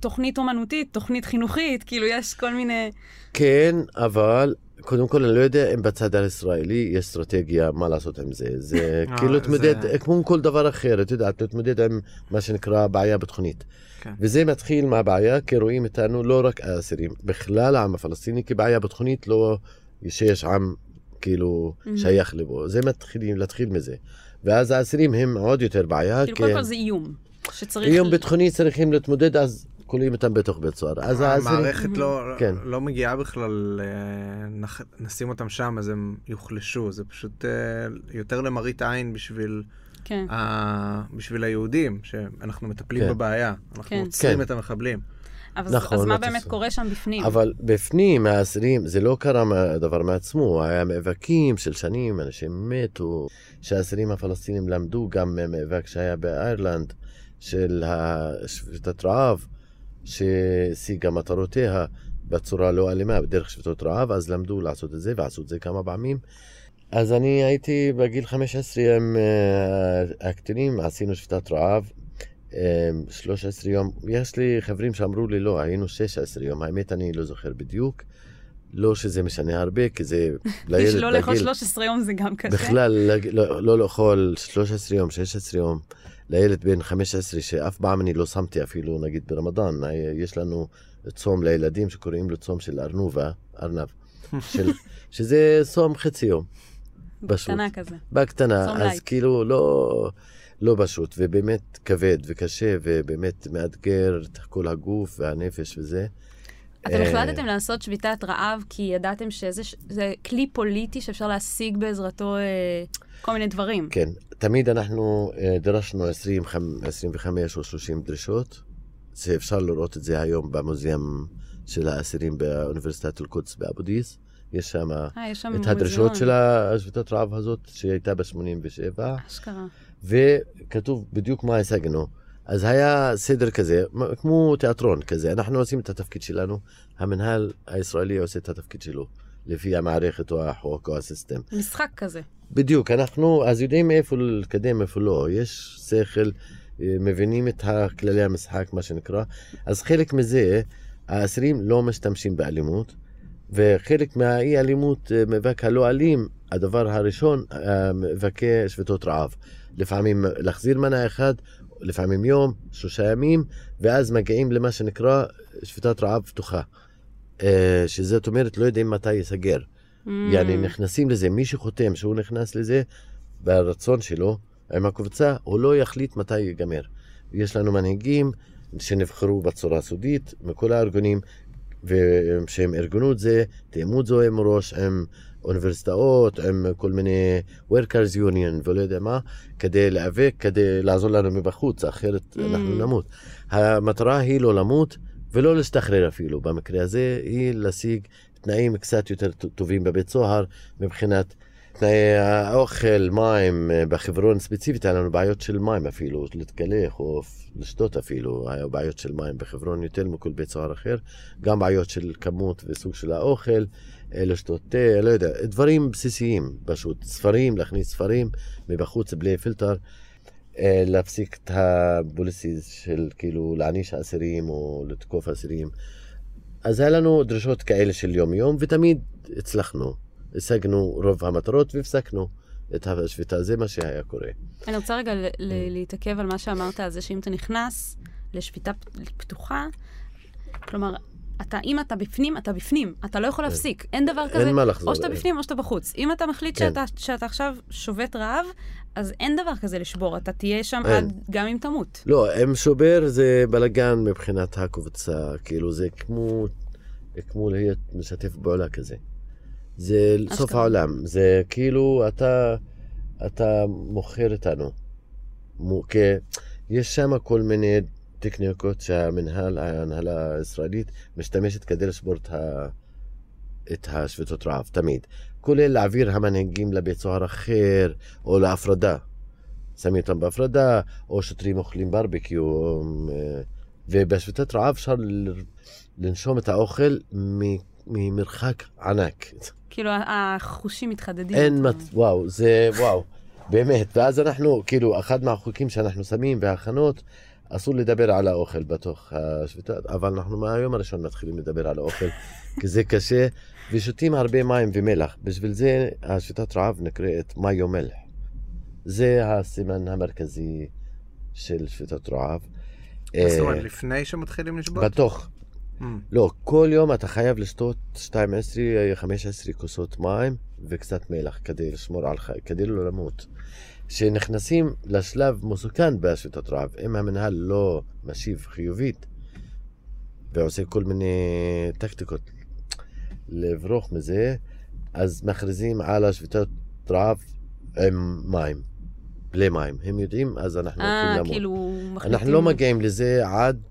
תוכנית אומנותית, תוכנית חינוכית, כאילו יש כל מיני... כן, אבל קודם כל אני לא יודע אם בצד הישראלי יש אסטרטגיה מה לעשות עם זה. זה אה, כאילו זה- להתמודד, כמו כל דבר אחר, את יודעת, להתמודד עם מה שנקרא בעיה ביטחונית. כן. וזה מתחיל מהבעיה, כי רואים איתנו לא רק האסירים, בכלל העם הפלסטיני כבעיה ביטחונית, לא שיש עם כאילו שייך לבו. זה מתחילים להתחיל מזה. ואז האסירים הם עוד יותר בעיה, כאילו, קודם כל זה איום. שצריך... איום ביטחוני צריכים להתמודד, אז כולאים אותם בתוך בית סוהר. אז האסירים... המערכת לא, כן. לא מגיעה בכלל, אה, נח, נשים אותם שם אז הם יוחלשו, זה פשוט אה, יותר למראית עין בשביל, כן. ה, בשביל היהודים, שאנחנו מטפלים כן. בבעיה, אנחנו כן. עוצרים כן. את המחבלים. אבל נכון, אז מה באמת. קורה שם בפנים? אבל בפנים, האסירים, זה לא קרה דבר מעצמו, היה מאבקים של שנים, אנשים מתו, שהאסירים הפלסטינים למדו גם מהמאבק שהיה באיירלנד, של שביתת רעב, שהשיגה מטרותיה בצורה לא אלימה, בדרך שביתות רעב, אז למדו לעשות את זה, ועשו את זה כמה פעמים. אז אני הייתי בגיל 15 עם אה, הקטינים, עשינו שביתת רעב. אה, 13 יום, יש לי חברים שאמרו לי לא, היינו 16 יום, האמת אני לא זוכר בדיוק. לא שזה משנה הרבה, כי זה לילד לא לאכול בגיל, 13 יום זה גם קשה. בכלל לא, לא לאכול 13 יום, 16 יום, לילד בן 15 שאף פעם אני לא שמתי אפילו נגיד ברמדאן, היה- יש לנו צום לילדים שקוראים לו צום של ארנובה, ארנב, של, שזה צום חצי יום. פשוט. קטנה כזה. בקטנה, אז light. כאילו לא, לא פשוט, ובאמת כבד וקשה, ובאמת מאתגר את כל הגוף והנפש וזה. אתם אה, החלטתם לעשות שביתת רעב כי ידעתם שזה כלי פוליטי שאפשר להשיג בעזרתו אה, כל מיני דברים. כן, תמיד אנחנו אה, דרשנו 20, חמ- 25 או 30 דרישות, שאפשר לראות את זה היום במוזיאום של האסירים באוניברסיטת אל-קודס באבו דיס. יש שם את הדרישות. של השביתת רעב הזאת, שהייתה ב-87. אשכרה. וכתוב בדיוק מה השגנו. אז היה סדר כזה, כמו תיאטרון כזה, אנחנו עושים את התפקיד שלנו, המנהל הישראלי עושה את התפקיד שלו, לפי המערכת או החוק או הסיסטם. משחק כזה. בדיוק, אנחנו אז יודעים איפה לקדם, איפה לא, יש שכל, אה, מבינים את כללי המשחק, מה שנקרא, אז חלק מזה, האסירים לא משתמשים באלימות, וחלק מהאי אלימות, אה, מאבק הלא אלים, הדבר הראשון, אה, מאבקי שביתות רעב. לפעמים להחזיר מנה אחד, לפעמים יום, שלושה ימים, ואז מגיעים למה שנקרא שביתת רעב פתוחה. אה, שזאת אומרת, לא יודעים מתי ייסגר. Mm. יעני נכנסים לזה, מי שחותם שהוא נכנס לזה ברצון שלו, עם הקבוצה, הוא לא יחליט מתי ייגמר. יש לנו מנהיגים שנבחרו בצורה סודית מכל הארגונים, ושהם ארגנו את זה, תאמו את זה מראש עם אוניברסיטאות, עם כל מיני workers union ולא יודע מה, כדי להיאבק, כדי לעזור לנו מבחוץ, אחרת Mm. אנחנו נמות. המטרה היא לא למות ולא להשתחרר אפילו, במקרה הזה היא להשיג תנאים קצת יותר טובים בבית סוהר מבחינת תנאי האוכל, מים, בחברון ספציפית היה לנו בעיות של מים אפילו, להתקלח או לשתות אפילו, היה בעיות של מים בחברון יותר מכל בית סוהר אחר, גם בעיות של כמות וסוג של האוכל, לשתות תה, לא יודע, דברים בסיסיים פשוט, ספרים, להכניס ספרים מבחוץ בלי פילטר. אה, להפסיק את הפוליסיס של כאילו להעניש אסירים או לתקוף אסירים. אז היה לנו דרישות כאלה של יום-יום, ותמיד הצלחנו. השגנו רוב המטרות והפסקנו את השביתה, זה מה שהיה קורה. אני רוצה רגע. ל- להתעכב על מה שאמרת, על זה שאם אתה נכנס לשביתה פתוחה, כלומר, אתה, אם אתה בפנים, אתה בפנים, אתה לא יכול להפסיק, אין דבר כזה. כן. אין מה לחזור. או שאתה בפנים או שאתה בחוץ. אם אתה מחליט כן. שאתה, שאתה עכשיו שובת רעב, אז אין דבר כזה לשבור, אתה תהיה שם אין. עד, גם אם תמות. לא, עם שובר זה בלאגן מבחינת הקבוצה, כאילו זה כמו, כמו להיות משתף פעולה כזה. זה סוף אשכרה. העולם, זה כאילו אתה, אתה מוכר אותנו. מו- כי יש שם כל מיני טכניקות שהמנהל, ההנהלה הישראלית משתמשת כדי לשבור את, ה, את השביתות רעב, תמיד. כולל להעביר המנהיגים לבית סוהר אחר, או להפרדה. שמים אותם בהפרדה, או שוטרים אוכלים ברבקיו. אה, ובשביתת רעב אפשר לנשום את האוכל ממרחק ענק. כאילו, החושים מתחדדים. אין. מצ... וואו, זה וואו, באמת. ואז אנחנו, כאילו, אחד מהחוקים שאנחנו שמים בהכנות, אסור לדבר על האוכל בתוך השביתה, אבל אנחנו מהיום הראשון מתחילים לדבר על האוכל, כי זה קשה, ושותים הרבה מים ומלח. בשביל זה השביתת רעב נקראת מאיו מלח. זה הסימן המרכזי של שביתת רעב. זאת אה, אומרת, לפני שמתחילים לשבות? בתוך. Mm. לא, כל יום אתה חייב לשתות 12-15 כוסות מים וקצת מלח כדי לשמור על חי, כדי לא למות. כשנכנסים לשלב מסוכן בשביתת רעב, אם המנהל לא משיב חיובית ועושה כל מיני טקטיקות לברוח מזה, אז מכריזים על השביתת רעב עם מים, בלי מים. הם יודעים, אז אנחנו אה, הולכים למות. כאילו, מחליטים... אנחנו לא מגיעים לזה עד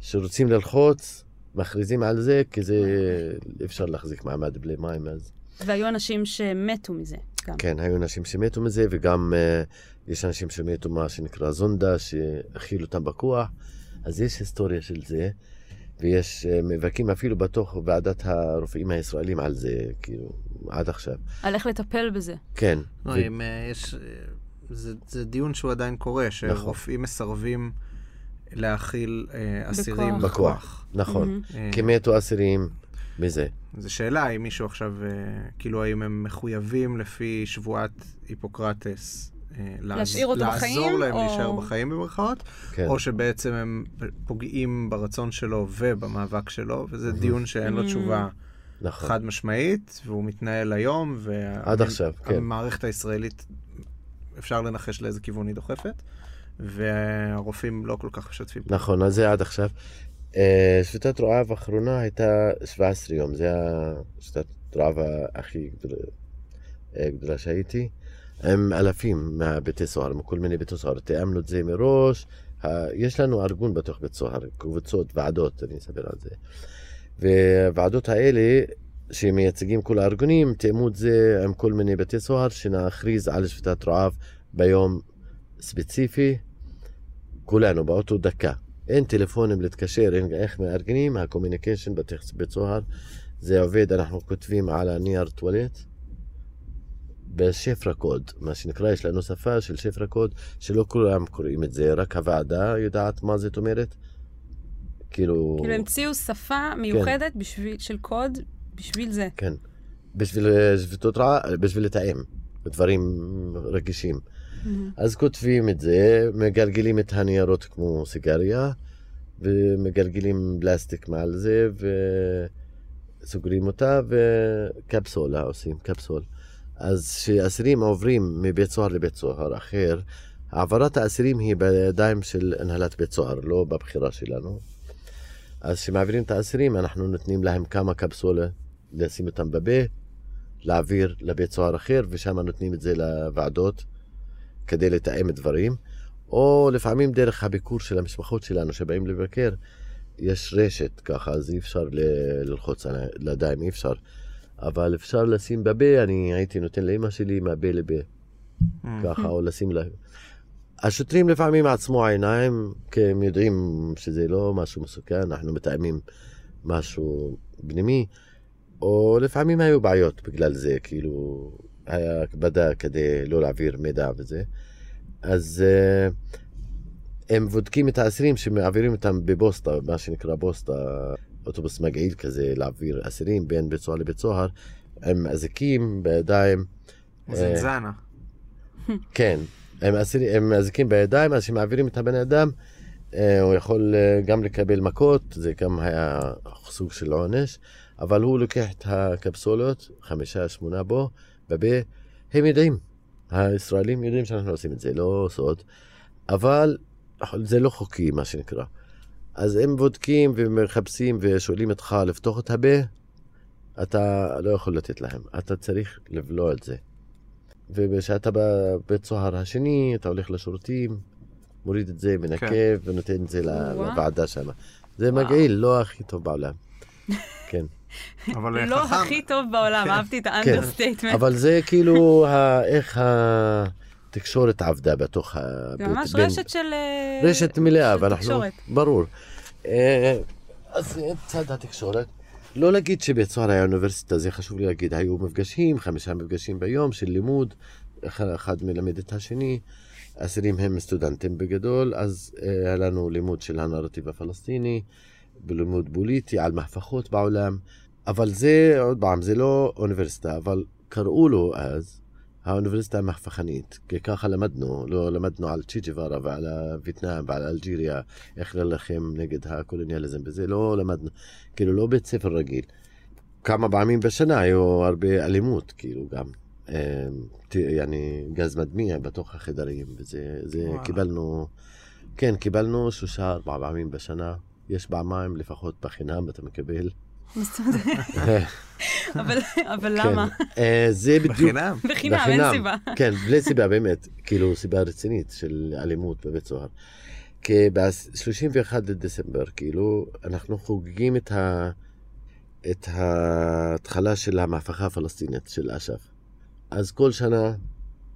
שרוצים ללחוץ, מכריזים על זה, כי זה אי אפשר להחזיק מעמד בלי מים אז. והיו אנשים שמתו מזה גם. כן, היו אנשים שמתו מזה, וגם uh, יש אנשים שמתו מה שנקרא זונדה, שהכילו אותם בכוח, אז יש היסטוריה של זה, ויש uh, מאבקים אפילו בתוך ועדת הרופאים הישראלים על זה, כאילו, עד עכשיו. על איך לטפל בזה. כן. לא, ו- אם אה, יש... זה, זה דיון שהוא עדיין קורה, שרופאים מסרבים להכיל אה, אסירים בכוח. בכוח. נכון. אה, כי מתו אסירים מזה. זו שאלה אם מישהו עכשיו, אה, כאילו, האם הם מחויבים לפי שבועת היפוקרטס אה, להשאיר אותו לעזור בחיים, להם או- להישאר בחיים במרכאות, כן. או שבעצם הם פוגעים ברצון שלו ובמאבק שלו, וזה דיון שאין לו Mm. תשובה נכון. חד משמעית, והוא מתנהל היום, וה- עד עכשיו, כן. המערכת הישראלית, אפשר לנחש לאיזה כיוון היא דוחפת, והרופאים לא כל כך משתפים. נכון, אז זה עד עכשיו. אה, שביתת רעב האחרונה הייתה 17 יום, זה השביתת רעב הכי גדולה, אה, גדולה שהייתי. עם אלפים מהבתי סוהר, מכל מיני בתי סוהר. תיאמנו את זה מראש. יש לנו ארגון בתוך בית סוהר, קבוצות, ועדות, אני אספר על זה. והוועדות האלה, שמייצגים כל הארגונים, תיאמו את זה עם כל מיני בתי סוהר, שנכריז על שביתת רעב ביום ספציפי, כולנו באותו דקה. אין טלפונים להתקשר, אין איך מארגנים, ה communication בבית סוהר, זה עובד, אנחנו כותבים על הנייר טואלט, בשפרה code, מה שנקרא, יש לנו שפה של שפרה code, שלא כולם קוראים את זה, רק הוועדה יודעת מה זאת אומרת. כאילו... כאילו, המציאו שפה מיוחדת בשביל, של קוד בשביל זה. כן. בשביל אה, שביתות רעב, בשביל לתאם דברים רגישים. אז כותבים את זה, מגלגלים את הניירות כמו סיגריה, ומגלגלים פלסטיק מעל זה, וסוגרים אותה, וקפסולה עושים, קפסול. אז כשאסירים עוברים מבית סוהר לבית סוהר אחר, העברת האסירים היא בידיים של הנהלת בית סוהר, לא בבחירה שלנו. אז כשמעבירים את האסירים, אנחנו נותנים להם כמה קפסולה לשים אותם בפה, להעביר לבית סוהר אחר, ושם נותנים את זה לוועדות כדי לתאם דברים. או לפעמים דרך הביקור של המשפחות שלנו שבאים לבקר, יש רשת ככה, אז אי אפשר ללחוץ על הידיים, אי אפשר. אבל אפשר לשים בפה, אני הייתי נותן לאמא שלי מהפה לפה, ככה, או לשים לה... השוטרים לפעמים עצמו עיניים, כי הם יודעים שזה לא משהו מסוכן, אנחנו מתאמים משהו פנימי, או לפעמים היו בעיות בגלל זה, כאילו, היה הקפדה כדי לא להעביר מידע וזה. אז uh, הם בודקים את האסירים שמעבירים אותם בבוסטה, מה שנקרא בוסטה, אוטובוס מגעיל כזה, להעביר אסירים בין בית סוהר לבית סוהר, עם אזיקים בידיים. זנזנה. כן, הם, אסירים, הם אזיקים בידיים, אז כשמעבירים את הבן אדם, אה, הוא יכול אה, גם לקבל מכות, זה גם היה סוג של עונש, אבל הוא לוקח את הקפסולות, חמישה, שמונה בו, בפה, הם יודעים, הישראלים יודעים שאנחנו עושים את זה, לא סוד, אבל זה לא חוקי, מה שנקרא. אז הם בודקים ומחפשים ושואלים אותך לפתוח את הפה, אתה לא יכול לתת להם, אתה צריך לבלוע את זה. וכשאתה בבית סוהר השני, אתה הולך לשירותים, מוריד את זה, מנקה כן. ונותן את זה וואו. לוועדה שם. זה מגעיל, לא הכי טוב בעולם. כן. אבל אה, לא חכם. הכי טוב בעולם, אהבתי את ה understatement. אבל זה כאילו ה- איך התקשורת עבדה בתוך ה... זה ממש בין- רשת של... אה, רשת מלאה, של ואנחנו... תקשורת. ברור. אה, אז צד התקשורת. לא להגיד שבית סוהר היה אוניברסיטה, זה חשוב לי להגיד. היו מפגשים, חמישה מפגשים ביום של לימוד, אחד, מלמד את השני. אסירים הם סטודנטים בגדול, אז היה לנו לימוד של הנרטיב הפלסטיני, בלימוד פוליטי על מהפכות בעולם. אבל זה, עוד פעם, זה לא אוניברסיטה, אבל קראו לו אז האוניברסיטה המהפכנית, כי ככה למדנו, לא למדנו על צ'י ג'ווארה ועל וייטנאם ועל אלג'יריה, איך להילחם נגד הקולוניאליזם, וזה לא למדנו, כאילו לא בית ספר רגיל. כמה פעמים בשנה היו הרבה אלימות, כאילו גם. ת- יעני גז מדמיע בתוך החדרים, וזה זה. קיבלנו, כן, קיבלנו שלושה, ארבע פעמים בשנה. יש פעמיים לפחות בחינם, אתה מקבל. אבל אבל למה? כן. אה, זה בדיוק... בחינם. בחינם, אין סיבה. כן, בלי סיבה באמת, כאילו סיבה רצינית של אלימות בבית סוהר. כי ב-31 דצמבר, כאילו, אנחנו חוגגים את, ה... את ההתחלה של המהפכה הפלסטינית של אש"ף. אז כל שנה,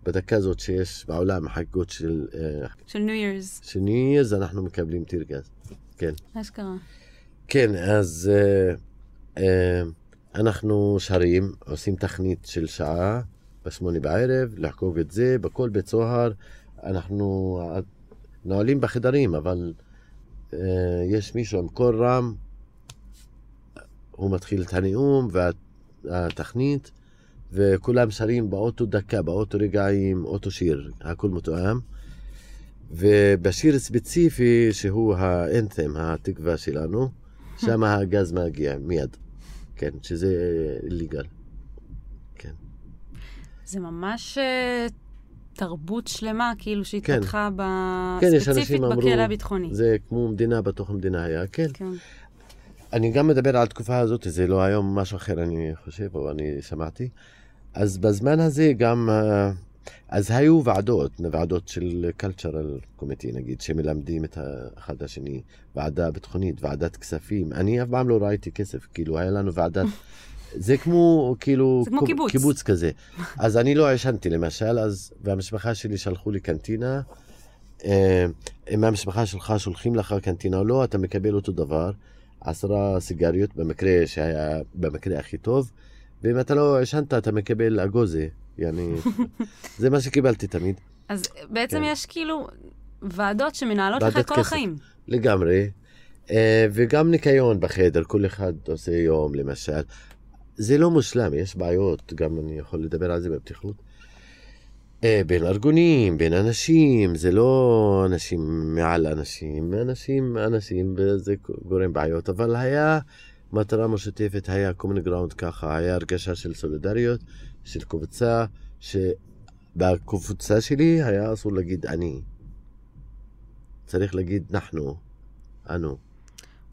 בדקה הזאת שיש בעולם חגיגות של, אה, של ניו ירס. של New Year's, אנחנו מקבלים טיר גז. כן. אשכרה. כן, אז אה, אנחנו שרים, עושים תכנית של שעה בשמונה בערב, לחגוג את זה בכל בית סוהר. אנחנו אה, נועלים בחדרים, אבל אה, יש מישהו עם קול רם, הוא מתחיל את הנאום והתכנית, וכולם שרים באותו דקה, באותו רגעים, אותו שיר, הכל מתואם. ובשיר ספציפי, שהוא האנת'ם, התקווה שלנו, שם הגז מגיע מיד. כן, שזה ליגל. כן. זה ממש אה, תרבות שלמה, כאילו, שהתפתחה ב... כן, ספציפית אמרו... בכלא הביטחוני. זה כמו מדינה בתוך מדינה היה, כן. כן. אני גם מדבר על התקופה הזאת, זה לא היום משהו אחר, אני חושב, או אני שמעתי. אז בזמן הזה גם, אה, אז היו ועדות, ועדות של cultural committee נגיד, שמלמדים את האחד השני, ועדה ביטחונית, ועדת כספים. אני אף פעם לא ראיתי כסף, כאילו, היה לנו ועדת... זה כמו, כאילו, זה כמו קיבוץ. קיבוץ כזה. אז אני לא עישנתי למשל, אז, והמשפחה שלי שלחו לי קנטינה. אה, אם המשפחה שלך שולחים לך קנטינה או לא, אתה מקבל אותו דבר. עשרה סיגריות, במקרה שהיה, במקרה הכי טוב, ואם אתה לא עישנת, אתה מקבל אגוזה. יעני, זה מה שקיבלתי תמיד, אז בעצם כן. יש כאילו ועדות שמנהלות לך ועדת כל כסף. החיים. לגמרי. אה, וגם ניקיון בחדר, כל אחד עושה יום למשל. זה לא מושלם, יש בעיות, גם אני יכול לדבר על זה בפתיחות. אה, בין ארגונים, בין אנשים, זה לא אנשים מעל אנשים, אנשים, אנשים, וזה גורם בעיות, אבל היה מטרה משותפת, היה common ground ככה, היה הרגשה של סולידריות, של קבוצה, שבקבוצה שלי היה אסור להגיד אני. צריך להגיד אנחנו, אנו.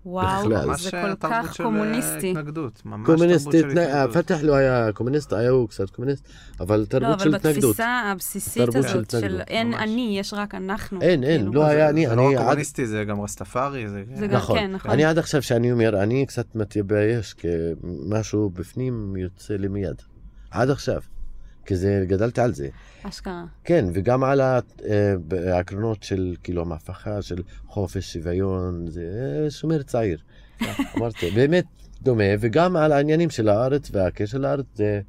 וואו, בכלל. ממש זה כל אה, כך של, קומוניסטי. אה, התנגדות. ממש קומוניסט, תרבות של התנ- התנגדות. פתח לא היה קומוניסט, היה הוא קצת קומוניסט, אבל לא, תרבות אבל של התנגדות. בתפיסה הבסיסית תרבות של הזאת של התנגדות, אין ממש. אני, יש רק אנחנו. אין, אין, כאילו. לא היה אני, זה לא רק עד... קומוניסטי, זה גם רסטפארי. זה זה גם- נכון. כן, נכון. אני עד עכשיו שאני אומר, אני קצת מתייבש, כי משהו בפנים יוצא לי מיד. עד עכשיו. כי זה, גדלתי על זה. אשכרה. כן, וגם על אה, העקרונות של כאילו המהפכה של חופש, שוויון, זה אה, שומר צעיר. אמרתי, באמת דומה, וגם על העניינים של הארץ והקשר לארץ זה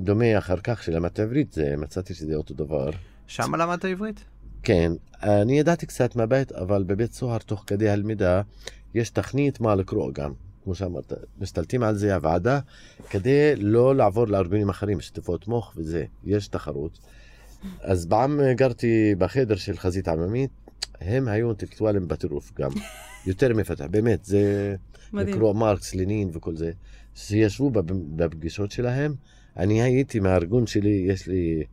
דומה אחר כך שלמדתי עברית, זה, מצאתי שזה אותו דבר. שם למדת עברית? כן, אני ידעתי קצת מהבית, אבל בבית סוהר תוך כדי הלמידה יש תכנית מה לקרוא גם. כמו שאמרת, משתלטים על זה הוועדה כדי לא לעבור לארגונים אחרים, שטיפות מוח וזה, יש תחרות. אז פעם גרתי בחדר של חזית עממית, הם היו אינטלקטואלים בטירוף גם, יותר מפתח, באמת, זה מדהים. לקרוא מרקס, לנין וכל זה, שישבו בפגישות שלהם, אני הייתי מהארגון שלי, יש לי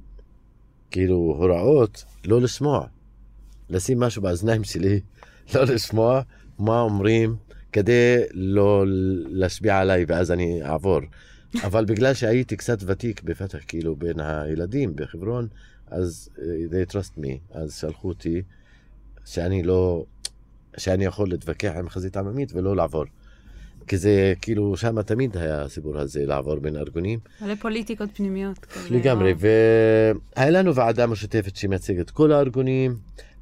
כאילו הוראות לא לשמוע, לשים משהו באוזניים שלי, לא לשמוע מה אומרים, כדי לא להשפיע עליי ואז אני אעבור. אבל בגלל שהייתי קצת ותיק בפתח, כאילו, בין הילדים בחברון, אז אה, they trust me, אז שלחו אותי שאני לא, שאני יכול להתווכח עם חזית עממית ולא לעבור. כי זה כאילו, שם תמיד היה הסיפור הזה לעבור בין ארגונים. מלא פוליטיקות פנימיות. לגמרי, והיה לנו ועדה משותפת שמייצגת כל הארגונים.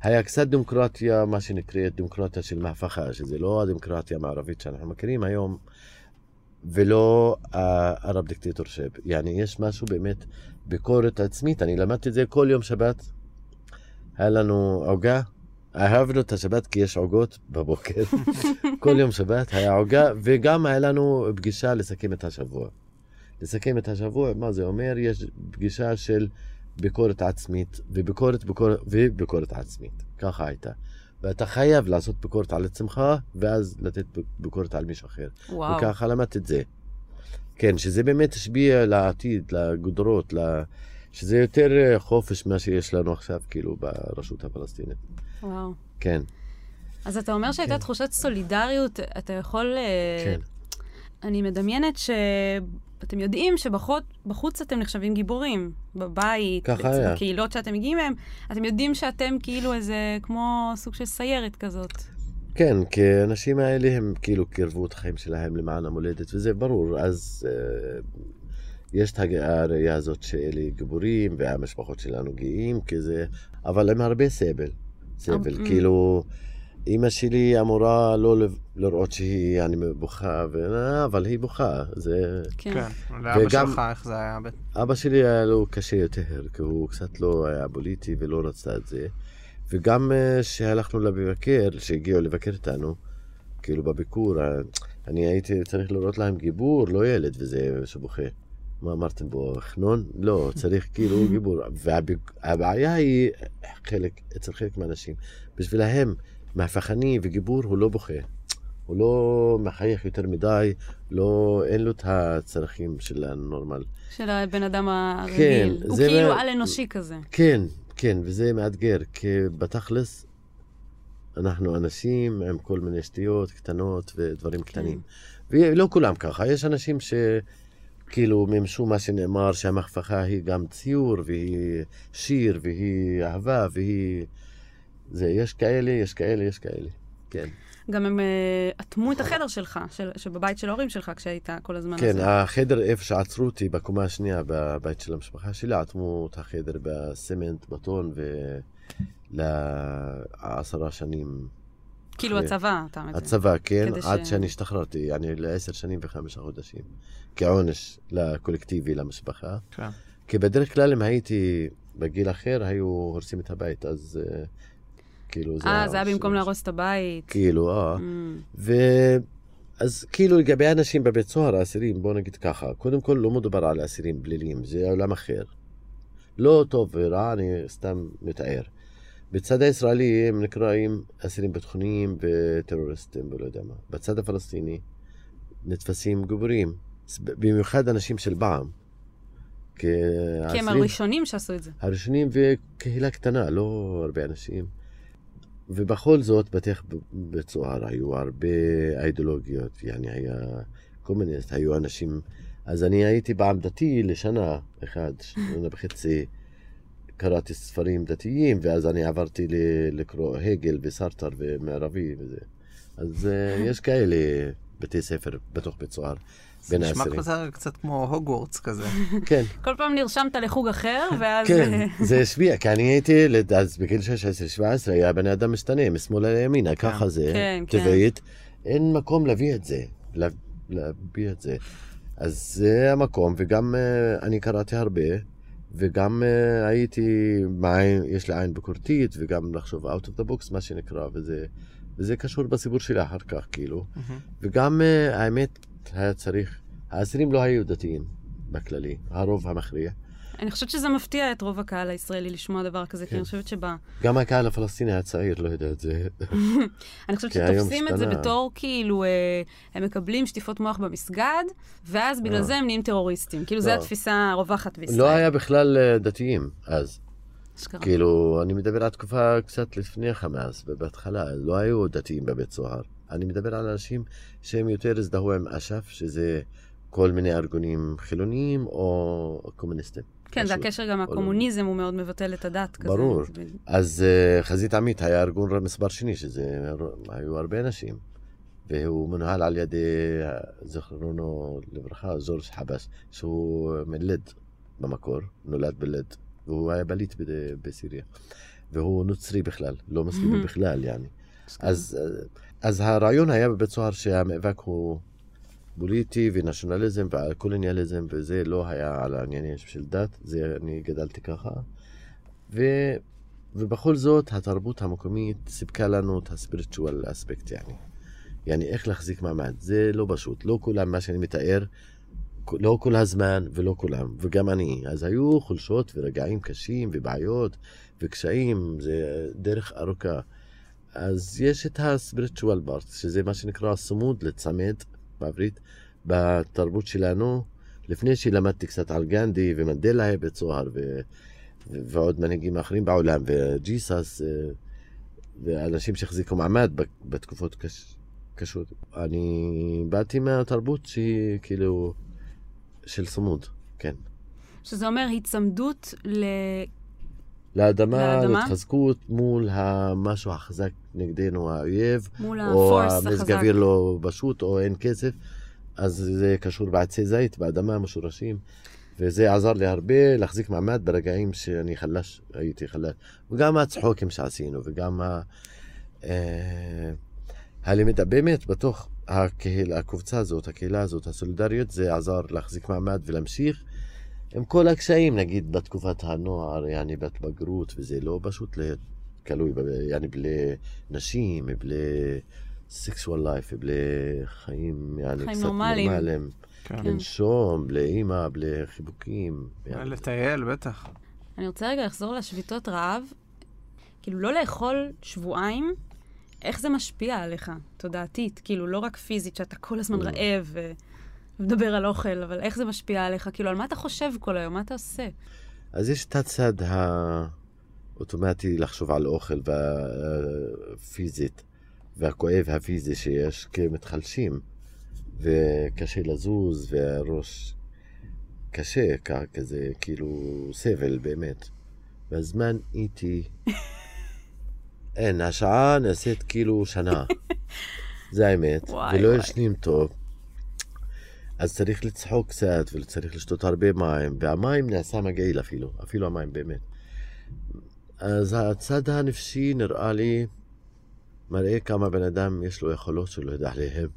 היה קצת דמוקרטיה, מה שנקראת דמוקרטיה של מהפכה, שזה לא הדמוקרטיה המערבית שאנחנו מכירים היום, ולא הערב דיקטטור שב. יעני, יש משהו באמת, ביקורת עצמית. אני למדתי את זה כל יום שבת. היה לנו עוגה, אהבנו את השבת כי יש עוגות בבוקר. כל יום שבת היה עוגה, וגם היה לנו פגישה לסכם את השבוע. לסכם את השבוע, מה זה אומר? יש פגישה של ביקורת עצמית וביקורת, ביקורת, וביקורת עצמית. ככה הייתה. ואתה חייב לעשות ביקורת על עצמך, ואז לתת ביקורת על מישהו אחר. וואו. וככה למדתי את זה. כן, שזה באמת השפיע לעתיד, לגודרות, ל... שזה יותר אה, חופש ממה שיש לנו עכשיו, כאילו, ברשות הפלסטינית. וואו. כן, אז אתה אומר שהייתה כן. תחושת סולידריות, אתה יכול... אה, כן. אני מדמיינת שאתם יודעים שבחוץ אתם נחשבים גיבורים. בבית. בקהילות שאתם מגיעים מהם, אתם יודעים שאתם כאילו איזה, כמו סוג של סיירת כזאת. כן, כי האנשים האלה הם כאילו קירבו את החיים שלהם למען המולדת, וזה ברור. אז אה, יש את הראייה הזאת שאלה גיבורים, והמשפחות שלנו גאים, כי זה... אבל עם הרבה סבל. סבל, כאילו... אימא שלי אמורה לא לראות שהיא, אני בוכה, ו... אבל היא בוכה. זה... כן. כן. לאבא וגם- שלך, איך זה היה? אבא שלי היה לו קשה יותר, כי הוא קצת לא היה פוליטי ולא רצה את זה. וגם אה, כשהלכנו לבקר, שהגיעו לבקר אותנו, כאילו בביקור, אה, אני הייתי צריך לראות להם גיבור, לא ילד וזה שבוכה. מה אמרתם בו, חנון? לא, צריך כאילו גיבור. והבעיה היא חלק, אצל חלק מהאנשים. בשבילהם, מהפכני וגיבור הוא לא בוכה. הוא לא מחייך יותר מדי, לא, אין לו את הצרכים של הנורמל. של הבן אדם הרגיל. כן, הוא כאילו מה- על-אנושי כזה. כן, כן, וזה מאתגר, כי בתכלס אנחנו אנשים עם כל מיני שטויות קטנות ודברים כן. קטנים. ולא כולם ככה, יש אנשים שכאילו מימשו מה שנאמר שהמהפכה היא גם ציור והיא שיר והיא אהבה והיא... זה, יש כאלה, יש כאלה, יש כאלה, כן. גם הם אה, אטמו את החדר שלך, של- שבבית של ההורים שלך, כשהיית כל הזמן כן, הזה. החדר איפה שעצרו אותי בקומה השנייה בבית של המשפחה שלי, עטמו את החדר בסמנט, בטון, ולעשרה שנים. כאילו אחרי- הצבא, אתה מבין. הצבא, כן, כדי ש- עד שאני השתחררתי, יעני לעשר שנים וחמישה חודשים. כעונש לקולקטיבי, למשפחה. כן. כי בדרך כלל אם הייתי בגיל אחר, היו הורסים את הבית, אז אה, כאילו זה... אה, זה היה במקום. להרוס את הבית. כאילו, אה. Mm, ו... אז כאילו לגבי אנשים בבית סוהר, האסירים, בוא נגיד ככה, קודם כל לא מדובר על אסירים פליליים, זה עולם אחר. לא טוב ורע, אני סתם מתאר. בצד הישראלי הם נקראים אסירים ביטחוניים וטרוריסטים ולא יודע מה. בצד הפלסטיני נתפסים גיבורים, במיוחד אנשים של בעם. כי הם הראשונים שעשו את זה. הראשונים וקהילה קטנה, לא הרבה אנשים. ובכל זאת, בתי בית סוהר היו הרבה אידיאולוגיות, יעני היה קומוניסט, היו אנשים... אז אני הייתי בעם דתי לשנה אחד, שנה וחצי, קראתי ספרים דתיים, ואז אני עברתי לקרוא הגל וסרטר ומערבי וזה. אז אה, יש כאלה בתי ספר בתוך בית סוהר, זה בין נשמע האסירים. קצת- קצת כמו הוגוורטס כזה. כן. כל פעם נרשמת לחוג אחר, ואז... כן, זה השפיע, כי אני הייתי אז בגיל 16-17 היה בני אדם משתנה, משמאלה לימינה, ככה זה, כן, כן. טבעית. אין מקום להביא את זה, לה- להביע את זה. אז זה המקום, וגם אה, אני קראתי הרבה, וגם אה, הייתי, בעין, יש לי עין ביקורתית, וגם לחשוב out of the box, מה שנקרא, וזה, וזה קשור בסיפור שלי אחר כך, כאילו. וגם אה, האמת, היה צריך, האסירים לא היו דתיים בכללי, הרוב המכריע. אני חושבת שזה מפתיע את רוב הקהל הישראלי לשמוע דבר כזה, כי כן. אני חושבת שב... גם הקהל הפלסטיני הצעיר לא יודע את זה. אני חושבת כי שתופסים את זה. בתור כאילו, אה, הם מקבלים שטיפות מוח במסגד, ואז בגלל אה. זה הם נהיים טרוריסטים. כאילו, זו לא. התפיסה הרווחת בישראל. לא היה בכלל אה, דתיים אז. אשכרה. כאילו, אני מדבר על תקופה קצת לפני חמאס, בהתחלה, לא היו דתיים בבית סוהר. אני מדבר על אנשים שהם יותר הזדהו עם אש"ף, שזה כל מיני ארגונים חילוניים או קומוניסטים. כן, זה משהו. הקשר גם הקומוניזם, הוא מאוד מבטל את הדת. ברור. אז אה, חזית עמית היה ארגון מספר שני, שזה היו הרבה אנשים. והוא מנוהל על ידי, זכרונו לברכה, ז'ורג' חבש, שהוא מלד במקור, נולד בלד, והוא היה בליט בסיריה. והוא נוצרי בכלל, לא מוסלמי בכלל, יעני. אז, אז הרעיון היה בבית סוהר שהמאבק הוא פוליטי ונשיונליזם והקולוניאליזם, וזה לא היה על העניינים של דת, זה אני גדלתי ככה. ו, ובכל זאת, התרבות המקומית סיפקה לנו את הספיריטואל אספקט, יעני. יעני, איך להחזיק מעמד. זה לא פשוט. לא כולם, מה שאני מתאר, לא כל הזמן ולא כולם, וגם אני. אז היו חולשות ורגעים קשים ובעיות וקשיים, זה דרך ארוכה. אז יש את הספיריטואל בארט, שזה מה שנקרא צמוד לצמד בעברית, בתרבות שלנו. לפני שלמדתי קצת על גנדי ומנדלה בית סוהר ו... ועוד מנהיגים אחרים בעולם, וג'יסס, אה, ואנשים שהחזיקו מעמד בתקופות קש... קשות. אני באתי מהתרבות שהיא כאילו של צמוד, כן. שזה אומר היצמדות ל... לאדמה, לאדמה? להתחזקות מול המשהו החזק נגדנו, האויב, מול או המזג. אוויר לא פשוט, או אין כסף, אז זה קשור בעצי זית, באדמה, משורשים. וזה עזר לי הרבה להחזיק מעמד ברגעים שאני חלש, הייתי חלש. וגם הצחוקים שעשינו, וגם ה... אה, הלמידה, באמת, בתוך הקהילה, הקבוצה הזאת, הקהילה הזאת, הסולידריות, זה עזר להחזיק מעמד ולהמשיך עם כל הקשיים, נגיד בתקופת הנוער, יעני בת בגרות, וזה לא פשוט להיות כלוי, יעני בלי נשים, בלי סקסואל לייף, בלי חיים, יעני חיים קצת נורמליים. נורמליים. כן. לנשום, בלי אימא, בלי חיבוקים. יעני. לטייל, בטח. אני רוצה רגע לחזור לשביתות רעב. כאילו, לא לאכול שבועיים, איך זה משפיע עליך, תודעתית? כאילו, לא רק פיזית, שאתה כל הזמן. רעב ו... ומדבר על אוכל, אבל איך זה משפיע עליך? כאילו, על מה אתה חושב כל היום? מה אתה עושה? אז יש את הצד האוטומטי לחשוב על אוכל והפיזית, והכואב הפיזי שיש כמתחלשים, וקשה לזוז, והראש קשה, כזה, כאילו, סבל באמת. והזמן איטי. אין, השעה נעשית כאילו שנה. זה האמת. וואי, ולא. ישנים טוב. אז צריך לצחוק קצת, וצריך לשתות הרבה מים, והמים נעשה מגעיל אפילו, אפילו המים באמת. אז הצד הנפשי נראה לי מראה כמה בן אדם יש לו יכולות שלא יודע עליהם,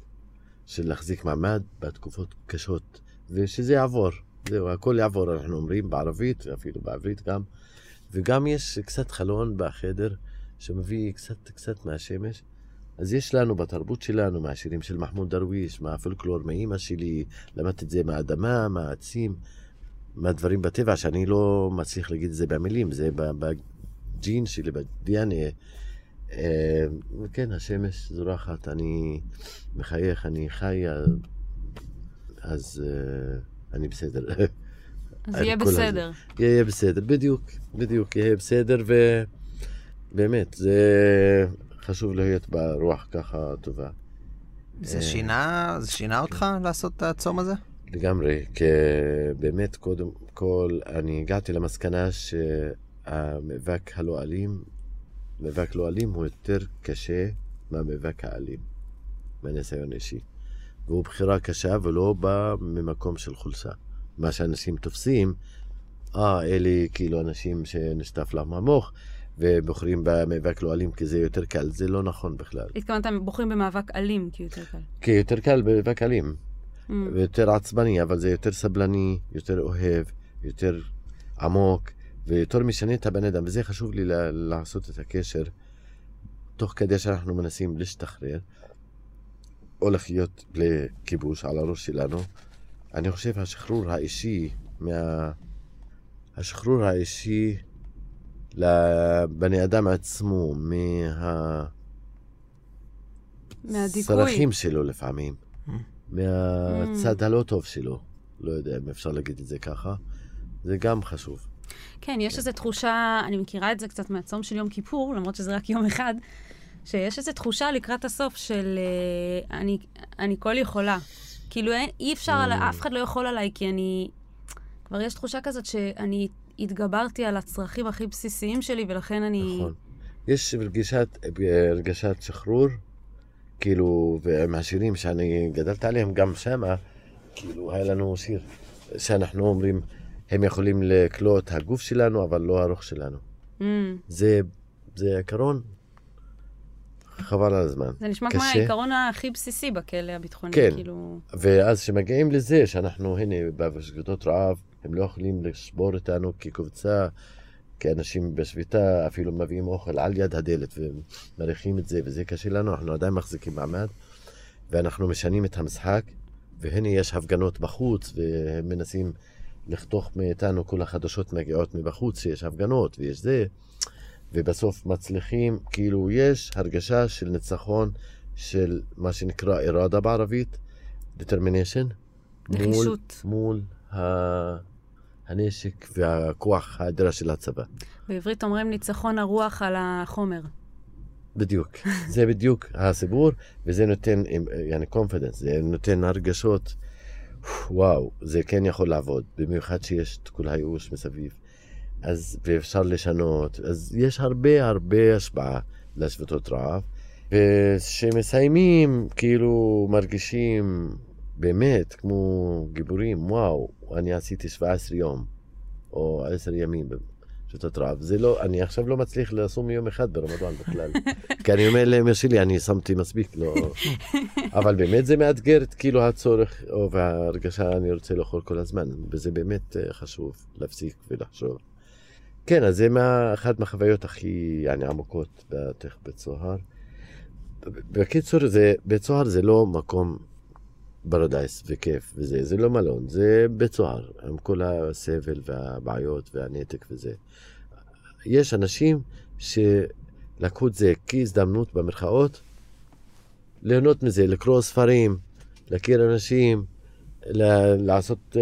של להחזיק מעמד בתקופות קשות, ושזה יעבור. זהו, הכל יעבור, אנחנו אומרים בערבית, ואפילו בעברית גם. וגם יש קצת חלון בחדר שמביא קצת קצת מהשמש. אז יש לנו בתרבות שלנו, מהשירים של מחמוד דרוויש, מהפולקלור, מאימא שלי, למדתי את זה מהאדמה, מהעצים, מהדברים בטבע, שאני לא מצליח להגיד את זה במילים, זה בג'ין שלי, ב-DNA. אה, כן, השמש זורחת, אני מחייך, אני חי, אז אה, אני בסדר. אז יהיה הזה. בסדר. יהיה בסדר, בדיוק, בדיוק, יהיה בסדר, ובאמת, זה חשוב להיות ברוח ככה טובה. זה אה. שינה, זה שינה אותך לעשות את הצום הזה? לגמרי, כי באמת, קודם כל, אני הגעתי למסקנה שהמאבק הלא אלים, מאבק לא אלים הוא יותר קשה מהמאבק האלים, מהניסיון אישי. והוא בחירה קשה ולא בא ממקום של חולשה. מה שאנשים תופסים, אה, אלה כאילו אנשים שנשטף להם המוח, ובוחרים במאבק לא אלים כי זה יותר קל. זה לא נכון בכלל. התכוונת, בוחרים במאבק אלים, כי יותר קל. כי יותר קל במאבק אלים. Mm. ויותר עצבני, אבל זה יותר סבלני, יותר אוהב, יותר עמוק, ויותר משנה את הבן אדם. וזה חשוב לי לעשות את הקשר, תוך כדי שאנחנו מנסים להשתחרר, או לחיות בלי כיבוש על הראש שלנו. אני חושב השחרור האישי, מה... השחרור האישי לבני אדם עצמו, מה... מהדיכוי. צרכים שלו לפעמים, Mm. מהצד הלא טוב שלו, לא יודע אם אפשר להגיד את זה ככה, זה גם חשוב. כן, יש איזו תחושה, אני מכירה את זה קצת מהצום של יום כיפור, למרות שזה רק יום אחד, שיש איזו תחושה לקראת הסוף של אה, אני, אני כל יכולה. כאילו, אין, אי אפשר, על, Mm. אף אחד לא יכול עליי, כי אני... כבר יש תחושה כזאת שאני התגברתי על הצרכים הכי בסיסיים שלי, ולכן אני... נכון. יש הרגשת, הרגשת שחרור כאילו, ועם השירים שאני גדלת עליהם, גם שמה, כאילו, היה לנו שיר שאנחנו אומרים, הם יכולים לקלוט את הגוף שלנו, אבל לא הרוח שלנו. Mm. זה, זה עיקרון, חבל על הזמן. זה נשמע כמו קשה. העיקרון הכי בסיסי בכלא הביטחוני, כן. כאילו... ואז כשמגיעים לזה, שאנחנו, הנה, בשביתות רעב, הם לא יכולים לשבור אותנו כקבוצה, כאנשים בשביתה, אפילו מביאים אוכל על יד הדלת ומריחים את זה, וזה קשה לנו, אנחנו עדיין מחזיקים מעמד, ואנחנו משנים את המשחק, והנה יש הפגנות בחוץ, והם מנסים לחתוך מאיתנו, כל החדשות מגיעות מבחוץ, שיש הפגנות ויש זה, ובסוף מצליחים, כאילו יש הרגשה של ניצחון של מה שנקרא איראדה בערבית, determination, מול, נחישות. מול ה... הנשק והכוח האדירה של הצבא. בעברית אומרים ניצחון הרוח על החומר. בדיוק. זה בדיוק הסיפור, וזה נותן, יעני קונפידנס, זה נותן הרגשות, וואו, זה כן יכול לעבוד, במיוחד שיש את כל הייאוש מסביב. אז, ואפשר לשנות, אז יש הרבה הרבה השפעה לשביתות רעב, וכשמסיימים, כאילו, מרגישים באמת כמו גיבורים, וואו, אני עשיתי 17 יום, או 10 ימים בשביתות רעב. זה לא, אני עכשיו לא מצליח לסום יום אחד ברמדאן בכלל. כי אני אומר לאמא שלי, אני שמתי מספיק, לא... אבל באמת זה מאתגר את כאילו הצורך, או וההרגשה, אני רוצה לאכול כל הזמן, וזה באמת אה, חשוב להפסיק ולחשוב. כן, אז זה מה, אחת מהחוויות הכי יעני, עמוקות בתוך בית סוהר. בקיצור, זה, בית סוהר זה לא מקום פרדייס וכיף וזה, זה לא מלון, זה בית סוהר, עם כל הסבל והבעיות והנתק וזה. יש אנשים שלקחו את זה כהזדמנות במרכאות, ליהנות מזה, לקרוא ספרים, להכיר אנשים, ל- לעשות uh,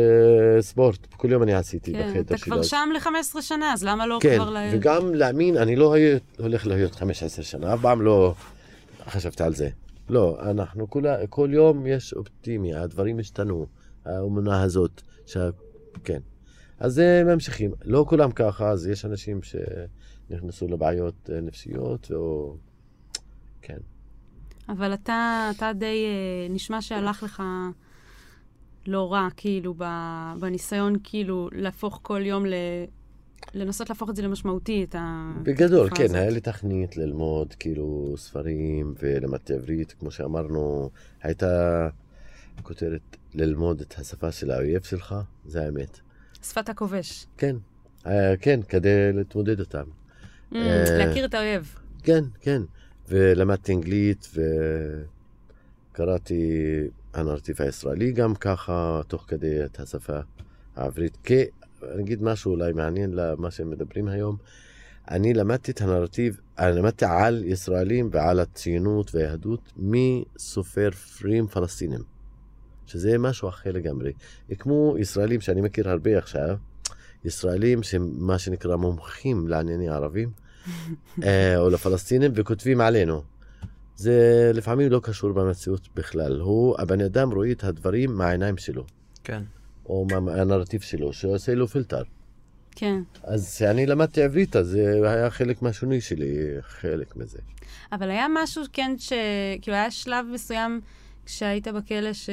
ספורט. כל יום אני עשיתי כן, בחדר אתה שלי. כבר שם ל-15 שנה, אז למה לא כן, כבר ל... וגם להאמין, אני לא הולך להיות 15 שנה, אף פעם לא חשבתי על זה. לא, אנחנו כולה, כל יום יש אופטימיה, הדברים השתנו, האמונה הזאת, שה... כן. אז ממשיכים. לא כולם ככה, אז יש אנשים שנכנסו לבעיות אה, נפשיות, או... כן. אבל אתה, אתה די, אה, נשמע שהלך לך לא רע, כאילו, בניסיון, כאילו, להפוך כל יום. לנסות להפוך את זה למשמעותי, את ה... בגדול, כן, הזאת. היה לי תכנית ללמוד כאילו ספרים ולמדתי עברית, כמו שאמרנו, הייתה כותרת ללמוד את השפה של האויב שלך, זה האמת. שפת הכובש. כן, אה, כן, כדי להתמודד אותם. Mm, אה, להכיר את האויב. כן, כן. ולמדתי אנגלית וקראתי הנרטיב הישראלי גם ככה, תוך כדי את השפה העברית. כי, אני אגיד משהו אולי מעניין למה שהם מדברים היום. אני למדתי את הנרטיב, אני למדתי על ישראלים ועל הציונות והיהדות מסופר פרים פלסטינים. שזה משהו אחר לגמרי. כמו ישראלים שאני מכיר הרבה עכשיו, ישראלים שמה שנקרא מומחים לענייני ערבים, אה, או לפלסטינים, וכותבים עלינו. זה לפעמים לא קשור במציאות בכלל. הוא, הבן אדם רואה את הדברים מהעיניים שלו, כן. או מהנרטיב שלו, שעושה לו פילטר. כן. אז כשאני למדתי עברית, אז זה היה חלק מהשוני שלי, חלק מזה. אבל היה משהו, כן, ש... כאילו, היה שלב מסוים כשהיית בכלא ש...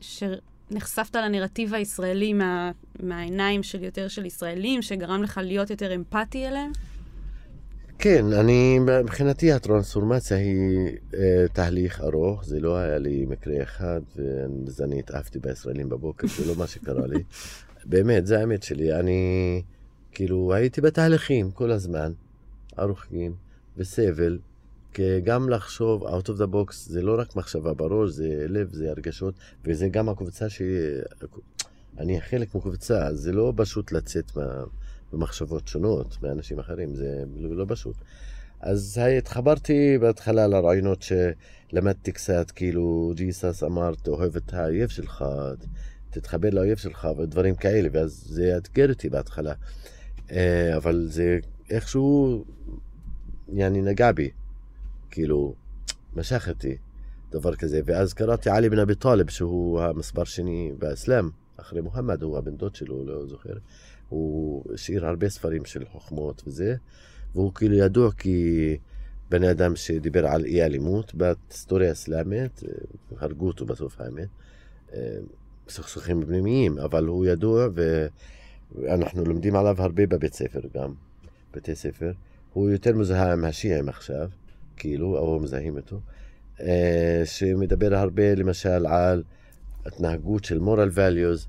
שנחשפת לנרטיב הישראלי מה... מהעיניים של יותר של ישראלים, שגרם לך להיות יותר אמפתי אליהם? כן, אני, מבחינתי הטרנספורמציה היא אה, תהליך ארוך, זה לא היה לי מקרה אחד, ואז אני התעפתי בישראלים בבוקר, זה לא מה שקרה לי. באמת, זה האמת שלי. אני, כאילו, הייתי בתהליכים כל הזמן, ארוכים, וסבל, כי גם לחשוב out of the box זה לא רק מחשבה בראש, זה לב, זה הרגשות, וזה גם הקבוצה ש... אני חלק מקבוצה, אז זה לא פשוט לצאת מה... ומחשבות שונות מאנשים אחרים, זה לא פשוט. אז התחברתי בהתחלה לרעיונות שלמדתי קצת, כאילו ג'יסס אמר, אוהב את האויב שלך, תתחבר לאויב שלך ודברים כאלה, ואז זה אתגר אותי בהתחלה. אה, אבל זה איכשהו, יעני, נגע בי, כאילו, משך אותי, דבר כזה. ואז קראתי עלי בן אבי טאלב, שהוא המספר שני באסלאם, אחרי מוחמד, הוא הבן דוד שלו, לא זוכר. הוא השאיר הרבה ספרים של חוכמות וזה, והוא כאילו ידוע בן אדם שדיבר על אי אלימות בהיסטוריה האסלאמית, הרגו אותו בסוף האמת, סכסוכים פנימיים, אבל הוא ידוע ואנחנו לומדים עליו הרבה בבית ספר גם, בתי ספר. הוא יותר מזוהה עם השיעים עכשיו, כאילו, או מזהים אותו, אה, שמדבר הרבה למשל על התנהגות של moral values,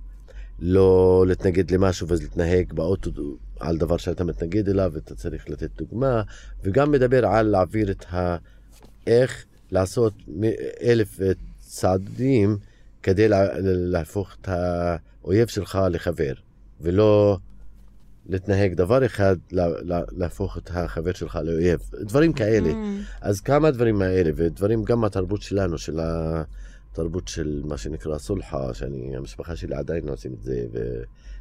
לא להתנגד למשהו ואז להתנהג באוטו על דבר שאתה מתנגד אליו ואתה צריך לתת דוגמה, וגם מדבר על להעביר את ה... איך לעשות אלף צעדים כדי לה... להפוך את האויב שלך לחבר, ולא להתנהג דבר אחד, לה... להפוך את החבר שלך לאויב. דברים כאלה. Mm. אז כמה דברים האלה, ודברים גם מהתרבות שלנו, של ה... תרבות של מה שנקרא סולחה, שאני, המשפחה שלי עדיין עושים את זה,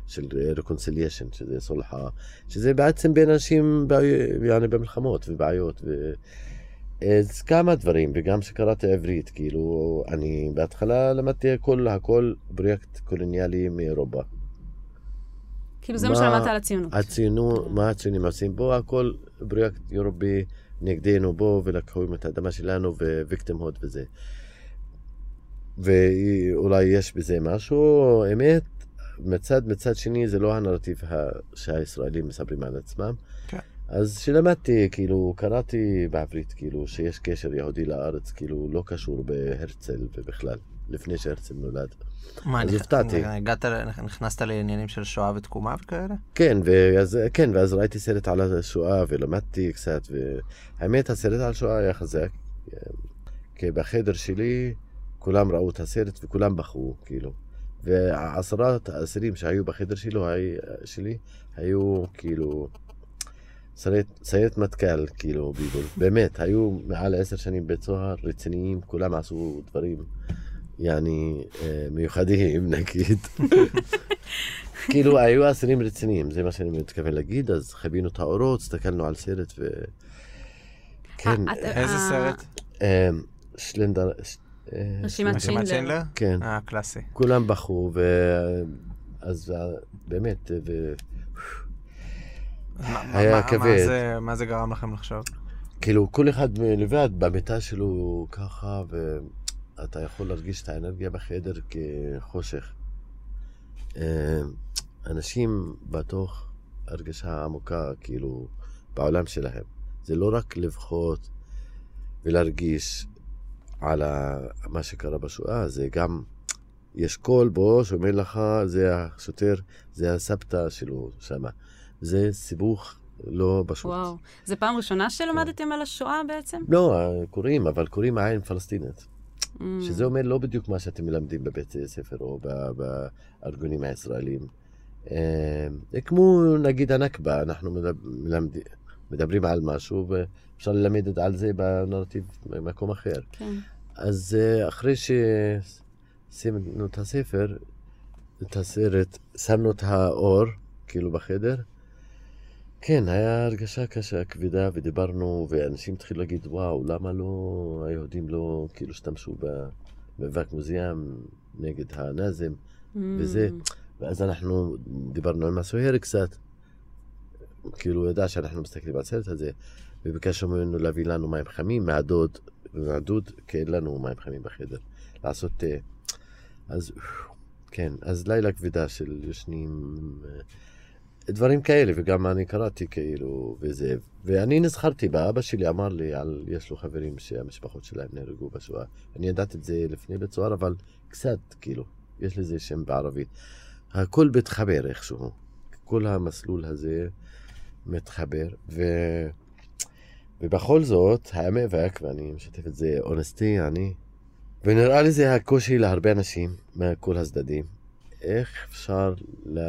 של reconciliation, שזה סולחה, שזה בעצם בין אנשים يعني, במלחמות ובעיות. ו... אז כמה דברים, וגם שקראתי עברית, כאילו, אני בהתחלה למדתי הכל, הכל פרויקט קולוניאלי מאירופה. כאילו זה מה שלמדת על הציונות. הציונות, מה הציונים עושים בו, הכל פרויקט אירופי נגדנו בו, ולקחו את האדמה שלנו וויקטים הוד וזה. ואולי יש בזה משהו, אמת, מצד, מצד שני זה לא הנרטיב שהישראלים מספרים על עצמם. כן. אז כשלמדתי, כאילו, קראתי בעברית, כאילו, שיש קשר יהודי לארץ, כאילו, לא קשור בהרצל ובכלל, לפני שהרצל נולד. מה, אז הופתעתי. הגעת, נכנסת לעניינים של שואה ותקומה וכאלה? כן, ואז, כן, ואז ראיתי סרט על השואה ולמדתי קצת, והאמת, הסרט על שואה היה חזק. כי בחדר שלי, כולם ראו את הסרט וכולם בכו, כאילו. ועשרת האסירים שהיו בחדר שלו, שלי, היו כאילו סיירת מטכ"ל, כאילו, ביגול. באמת, היו מעל עשר שנים בית סוהר, רציניים, כולם עשו דברים, יעני, אה, מיוחדים, נגיד. כאילו, היו אסירים רציניים, זה מה שאני מתכוון להגיד, אז חווינו את האורות, הסתכלנו על סרט ו... כן. איזה סרט? אה, שלנדר... רשימת שינדלר. כן. אה, קלאסי. כולם בכו, ואז באמת, ו... היה כבד. מה זה גרם לכם לחשוב? כאילו, כל אחד לבד במיטה שלו ככה, ואתה יכול להרגיש את האנרגיה בחדר כחושך. אה, אנשים בתוך הרגשה עמוקה, כאילו, בעולם שלהם. זה לא רק לבכות ולהרגיש, על מה שקרה בשואה, זה גם, יש קול בו שאומר לך, זה השוטר, זה הסבתא שלו שמה. זה סיבוך לא פשוט. וואו. זה פעם ראשונה שלמדתם כן. על השואה בעצם? לא, קוראים, אבל קוראים עין פלסטינית. Mm. שזה אומר לא בדיוק מה שאתם מלמדים בבית ספר או בארגונים הישראלים. אה, כמו נגיד הנכבה, אנחנו מלמדים, מדברים על משהו ואפשר ללמד על זה בנרטיב במקום אחר. כן. אז אה, אחרי שסיימנו את הספר, את הסרט, שמנו את האור, כאילו בחדר, כן, היה הרגשה קשה, כבדה, ודיברנו, ואנשים התחילו להגיד, וואו, למה לא, היהודים לא, כאילו, השתמשו במאבק מוזיאם נגד הנאזם, mm. וזה, ואז אנחנו דיברנו עם הסוהר קצת, כאילו, הוא ידע שאנחנו מסתכלים על הסרט הזה, וביקשנו ממנו להביא לנו מים חמים מהדוד, מהדוד, כי אין לנו מים חמים בחדר, לעשות תה. אז, כן, אז לילה כבדה של ישנים, אה, דברים כאלה, וגם אני קראתי כאילו, וזה, ואני נזכרתי באבא שלי אמר לי, על, יש לו חברים שהמשפחות שלהם נהרגו בשואה. אני ידעתי את זה לפני בית סוהר, אבל קצת, כאילו, יש לזה שם בערבית. הכל מתחבר איכשהו. כל המסלול הזה מתחבר, ו... ובכל זאת, היה מאבק, ואני משתף את זה אונסטי, אני. ונראה לי זה הקושי להרבה אנשים מכל הצדדים. איך אפשר ל...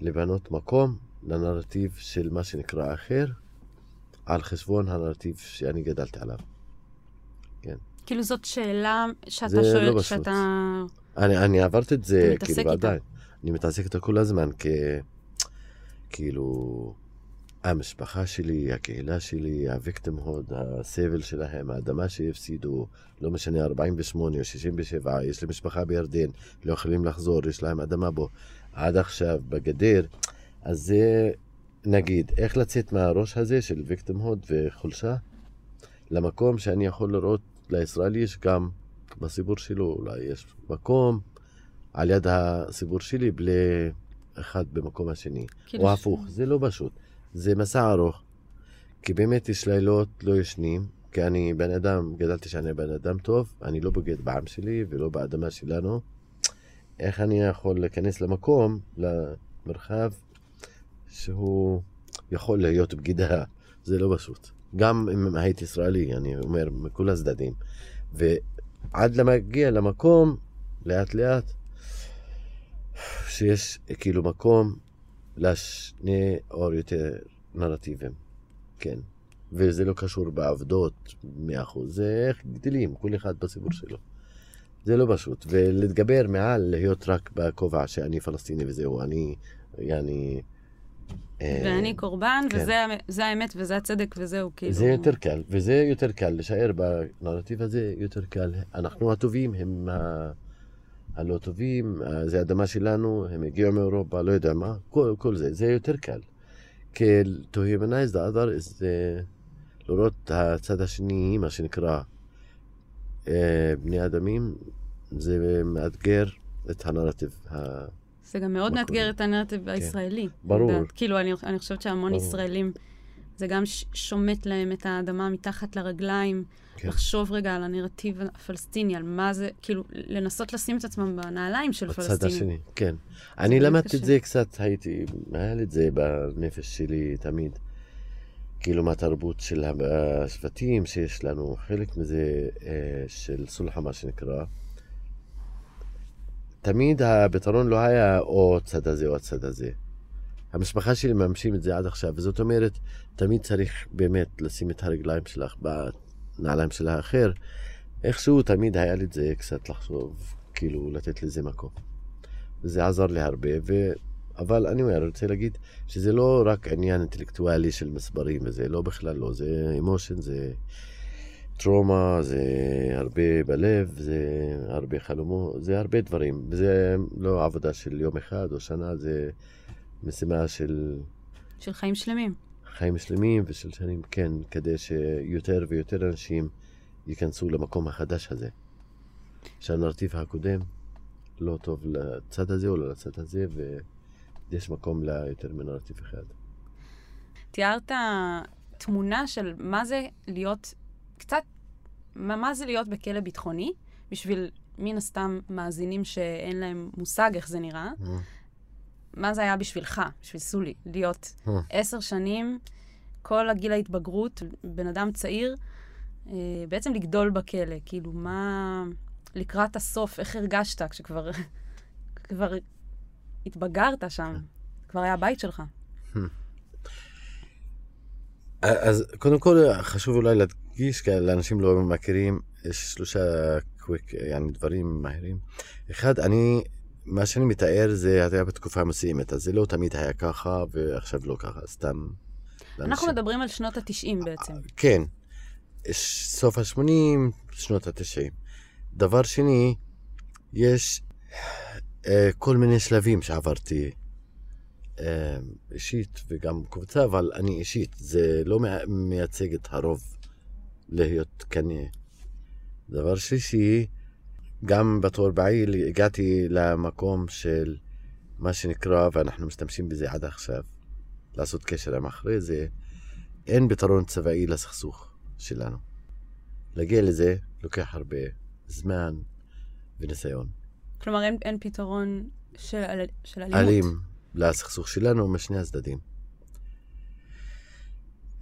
לבנות מקום לנרטיב של מה שנקרא אחר, על חשבון הנרטיב שאני גדלתי עליו. כן. כאילו זאת שאלה שאתה שואל, לא. שאתה... אני, אני עברתי את זה, כאילו, ועדיין. אני מתעסק איתה כל הזמן, כ... כאילו... המשפחה שלי, הקהילה שלי, הוויקטים הוד, הסבל שלהם, האדמה שהפסידו, לא משנה, 48 או 67, יש לי משפחה בירדן, לא יכולים לחזור, יש להם אדמה בו, עד עכשיו, בגדר. אז זה נגיד, איך לצאת מהראש הזה של victim hood וחולשה למקום שאני יכול לראות לישראלי יש גם בסיפור שלו, אולי יש מקום על יד הסיפור שלי בלי אחד במקום השני, כאילו או ש- הפוך, זה לא פשוט, זה מסע ארוך, כי באמת יש לילות לא ישנים, כי אני בן אדם, גדלתי שאני בן אדם טוב, אני לא בוגד בעם שלי ולא באדמה שלנו, איך אני יכול להיכנס למקום, למרחב, שהוא יכול להיות בגידה, זה לא פשוט. גם אם הייתי ישראלי, אני אומר, מכל הצדדים. ועד להגיע למקום, לאט לאט, שיש כאילו מקום לשני או יותר נרטיבים, כן. וזה לא קשור בעבדות, מאה אחוז, זה איך גדלים, כל אחד בסיפור שלו. זה לא פשוט, ולהתגבר מעל להיות רק בכובע שאני פלסטיני וזהו, אני, יעני... אה, ואני קורבן, כן. וזה האמת וזה הצדק וזהו, כאילו. זה יותר קל, וזה יותר קל, להישאר בנרטיב הזה יותר קל. אנחנו הטובים, הם ה... הלא טובים, אה, זה אדמה שלנו, הם הגיעו מאירופה, לא יודע מה, כל, כל זה, זה יותר קל. כי to humanize the other אה, לראות את הצד השני, מה שנקרא אה, בני אדמים, זה מאתגר את הנרטיב. זה גם מאוד מאתגר? את הנרטיב הישראלי. ברור. יודעת. כאילו, אני, אני חושבת שהמון ברור. ישראלים, זה גם שומט להם את האדמה מתחת לרגליים, כן. לחשוב רגע על הנרטיב הפלסטיני, על מה זה, כאילו, לנסות לשים את עצמם בנעליים של בצד פלסטינים. השני, כן. אני למדתי. את זה קצת, הייתי, היה לי את זה בנפש שלי תמיד. כאילו מהתרבות של השבטים שיש לנו, חלק מזה אה, של סולחה, מה שנקרא. תמיד הפתרון לא היה או הצד הזה או הצד הזה. המשפחה שלי מממשים את זה עד עכשיו, וזאת אומרת, תמיד צריך באמת לשים את הרגליים שלך בנעליים של האחר. איכשהו תמיד היה לי את זה קצת לחשוב, כאילו לתת לזה מקום. וזה עזר לי הרבה, ו... אבל אני אומר, רוצה להגיד שזה לא רק עניין אינטלקטואלי של מספרים וזה, לא בכלל לא, זה אמושן, זה טראומה, זה הרבה בלב, זה הרבה חלומות, זה הרבה דברים. וזה לא עבודה של יום אחד או שנה, זה משימה של של חיים שלמים. חיים שלמים ושל שנים, כן, כדי שיותר ויותר אנשים ייכנסו למקום החדש הזה. שהנרטיב הקודם לא טוב לצד הזה או לא לצד הזה, ויש מקום ליותר מנרטיב אחד. תיארת תמונה של מה זה להיות, קצת, מה, זה להיות בכלא ביטחוני, בשביל מן הסתם מאזינים שאין להם מושג איך זה נראה. מה זה היה בשבילך, בשביל סולי, להיות אה. עשר שנים, כל הגיל ההתבגרות, בן אדם צעיר, אה, בעצם לגדול בכלא. כאילו, מה... לקראת הסוף, איך הרגשת כשכבר כבר התבגרת שם? כבר היה הבית שלך. אז קודם כל חשוב אולי להדגיש, כי לאנשים לא מכירים, יש שלושה קוויק, יעני דברים מהירים. אחד, אני, מה שאני מתאר זה היה בתקופה מסוימת, אז זה לא תמיד היה ככה, ועכשיו לא ככה, סתם. אנחנו לאנשים. מדברים על שנות ה-90 בעצם. כן, ש- סוף ה-80, שנות ה-90. דבר שני, יש אה, כל מיני שלבים שעברתי אה, אישית וגם קבוצה, אבל אני אישית, זה לא מייצג את הרוב להיות כנה. דבר שלישי, גם בתור בעיל הגעתי למקום של מה שנקרא, ואנחנו משתמשים בזה עד עכשיו, לעשות קשר עם אחרי זה, אין פתרון צבאי לסכסוך שלנו. להגיע לזה לוקח הרבה זמן וניסיון. כלומר, אין, אין פתרון של, של אלימות. אלים לסכסוך שלנו משני הצדדים.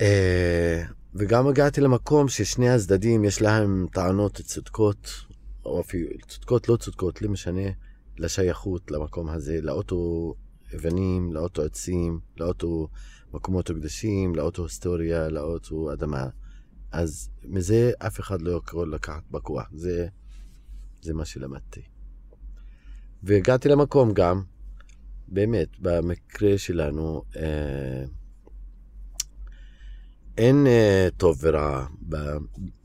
אה, וגם הגעתי למקום ששני הצדדים יש להם טענות צודקות, או אפילו צודקות לא צודקות, לא משנה, לשייכות למקום הזה, לאוטו אבנים, לאוטו עצים, לאוטו מקומות קדושים, לאוטו היסטוריה, לאוטו אדמה. אז מזה אף אחד לא יכול לקחת בכוח, זה, זה מה שלמדתי. והגעתי למקום גם, באמת, במקרה שלנו, אה, אין אה, טוב ורע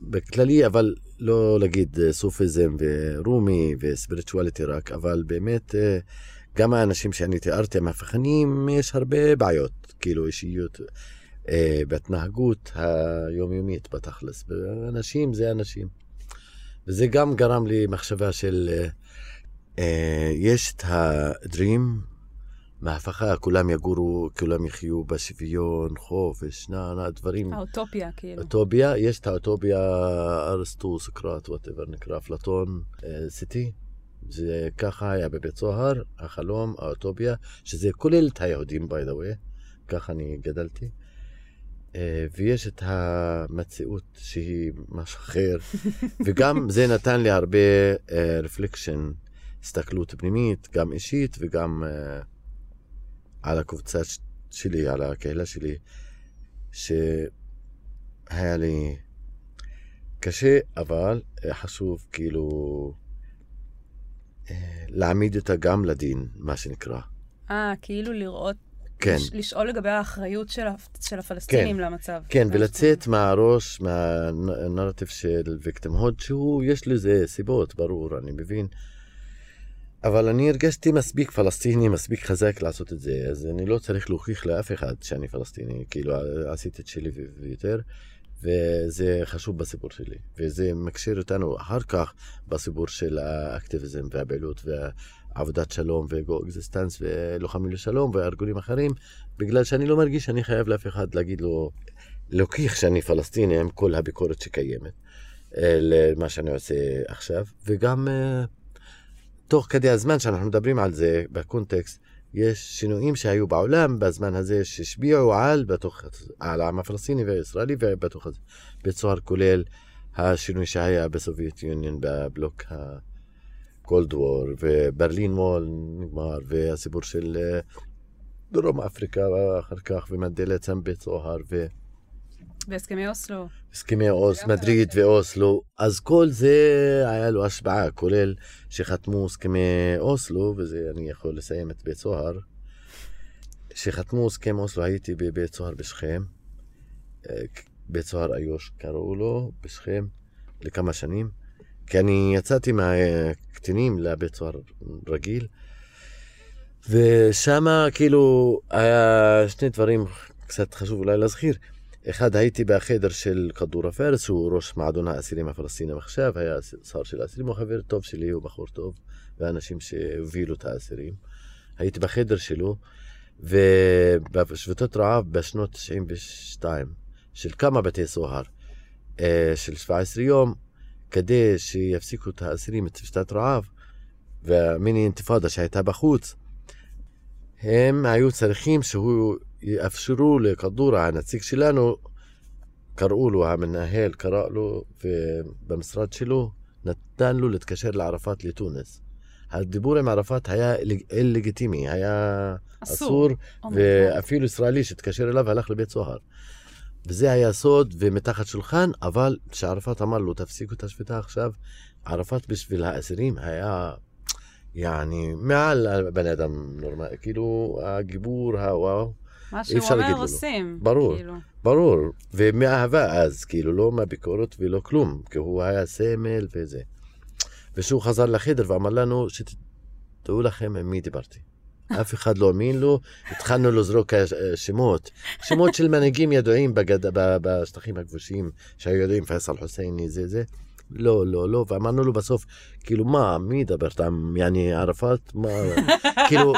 בכללי, אבל לא להגיד אה, סופיזם ורומי וספיריטואליטי רק, אבל באמת, אה, גם האנשים שאני תיארתי, המהפכנים, יש הרבה בעיות, כאילו אישיות אה, בהתנהגות היומיומית בתכלס. אנשים זה אנשים. וזה גם גרם לי מחשבה של, אה, אה, יש את הדרים, מהפכה, כולם יגורו, כולם יחיו בשוויון, חופש, נע, נע, דברים. האוטופיה, כאילו. אוטופיה, יש את האוטופיה, ארסטו, סוקרט, whatever, נקרא אפלטון, אה, city. זה ככה היה בבית סוהר, החלום, האוטופיה, שזה כולל את היהודים, by the way, ככה אני גדלתי. אה, ויש את המציאות שהיא משהו אחר, וגם זה נתן לי הרבה reflection, הסתכלות פנימית, גם אישית וגם אה, על הקבוצה שלי, על הקהילה שלי, שהיה לי קשה, אבל חשוב כאילו אה, להעמיד אותה גם לדין, מה שנקרא. אה, כאילו לראות, כן. לש, לשאול לגבי האחריות של, של הפלסטינים למצב. כן, ולצאת מהראש, מהנרטיב של ויקטימהוד, שהוא, יש לזה סיבות, ברור, אני מבין. אבל אני הרגשתי מספיק פלסטיני, מספיק חזק לעשות את זה, אז אני לא צריך להוכיח לאף אחד שאני פלסטיני, כאילו עשיתי את שלי ויותר, וזה חשוב בסיפור שלי. וזה מקשר אותנו אחר כך בסיפור של האקטיביזם והפעילות ועבודת שלום ו coexistence ולוחמים לשלום וארגונים אחרים, בגלל שאני לא מרגיש שאני חייב לאף אחד להגיד לו, להוכיח שאני פלסטיני עם כל הביקורת שקיימת, אה, למה שאני עושה עכשיו, וגם... תוך כדי הזמן שאנחנו מדברים על זה, ב context, יש שינויים שהיו בעולם בזמן הזה שהשפיעו על, בתוך, על העם הפלסטיני והישראלי ובתוך הזה. בית סוהר כולל השינוי שהיה ב Soviet Union בבלוק ה Cold War, ו Berlin Wall נגמר, והסיפור של אה, דרום אפריקה אחר כך, ומנדלה יצא מבית סוהר, ו... בהסכמי אוסלו. הסכמי אוס, מדריד ואוסלו, אז כל זה היה לו השפעה, כולל שחתמו הסכמי אוסלו, וזה אני יכול לסיים את בית סוהר, שחתמו הסכם אוסלו, הייתי בבית סוהר בשכם, אה, בית סוהר איו"ש קראו לו, בשכם, לכמה שנים, כי אני יצאתי מהקטינים לבית סוהר רגיל, ושם כאילו היה שני דברים קצת חשוב אולי להזכיר. אחד, הייתי בחדר של כדור הפרס, שהוא ראש מועדון האסירים הפלסטינים עכשיו, היה שר של האסירים, הוא חבר טוב שלי, הוא בחור טוב, ואנשים שהובילו את האסירים. הייתי בחדר שלו, ובשביתות רעב בשנות 92, של כמה בתי סוהר, אה, של 17 יום, כדי שיפסיקו את האסירים את שביתת רעב, והמיני אינתיפאדה שהייתה בחוץ, הם היו צריכים שהוא יאפשרו לכדורה, הנציג שלנו, קראו לו, המנהל קרא לו, ובמשרד שלו נתן לו להתקשר לערפאת לתונס. הדיבור עם ערפאת היה לגיטימי, היה אסור. אסור, Oh. ואפילו ישראלי שהתקשר אליו הלך לבית סוהר. וזה היה סוד ומתחת שולחן, אבל כשערפאת אמר לו, תפסיקו את השביתה עכשיו, ערפאת בשביל האסירים היה, יעני, מעל הבן אדם נורמלי, כאילו, הגיבור, הוואו. מה שהוא אומר. עושים. ברור. כאילו. ברור, ומאהבה אז, כאילו, לא מהביקורת ולא כלום, כי הוא היה סמל וזה. וכשהוא חזר לחדר ואמר לנו, שתדעו לכם עם מי דיברתי. אף אחד לא האמין לו, התחלנו לזרוק שמות, שמות של מנהיגים ידועים בגד... בשטחים הכבושים, שהיו ידועים, פייסל חוסייני, זה זה. לא, לא, לא, ואמרנו לו בסוף, כאילו, מה, מי ידבר איתם, יעני ערפאת? מה, כאילו,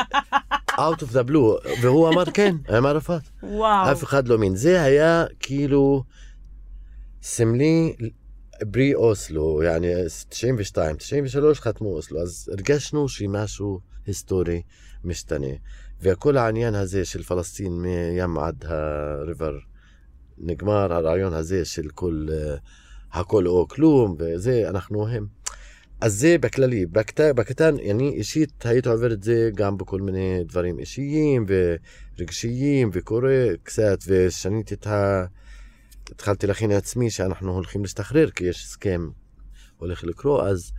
out of the blue, והוא אמר כן, עם ערפאת. וואו. אף אחד לא האמין. זה היה כאילו סמלי ברי אוסלו, יעני 92, 93 חתמו אוסלו, אז הרגשנו שמשהו היסטורי משתנה. וכל העניין הזה של פלסטין מים עד הריבר נגמר, הרעיון הזה של כל, uh, הכל או כלום, וזה, אנחנו הם. אז זה בכללי, בקטן, בקטן, אני אישית הייתי עובר את זה גם בכל מיני דברים אישיים ורגשיים וקורא קצת, ושניתי את ה... התחלתי להכין לעצמי שאנחנו הולכים להשתחרר, כי יש הסכם הולך לקרוא, אז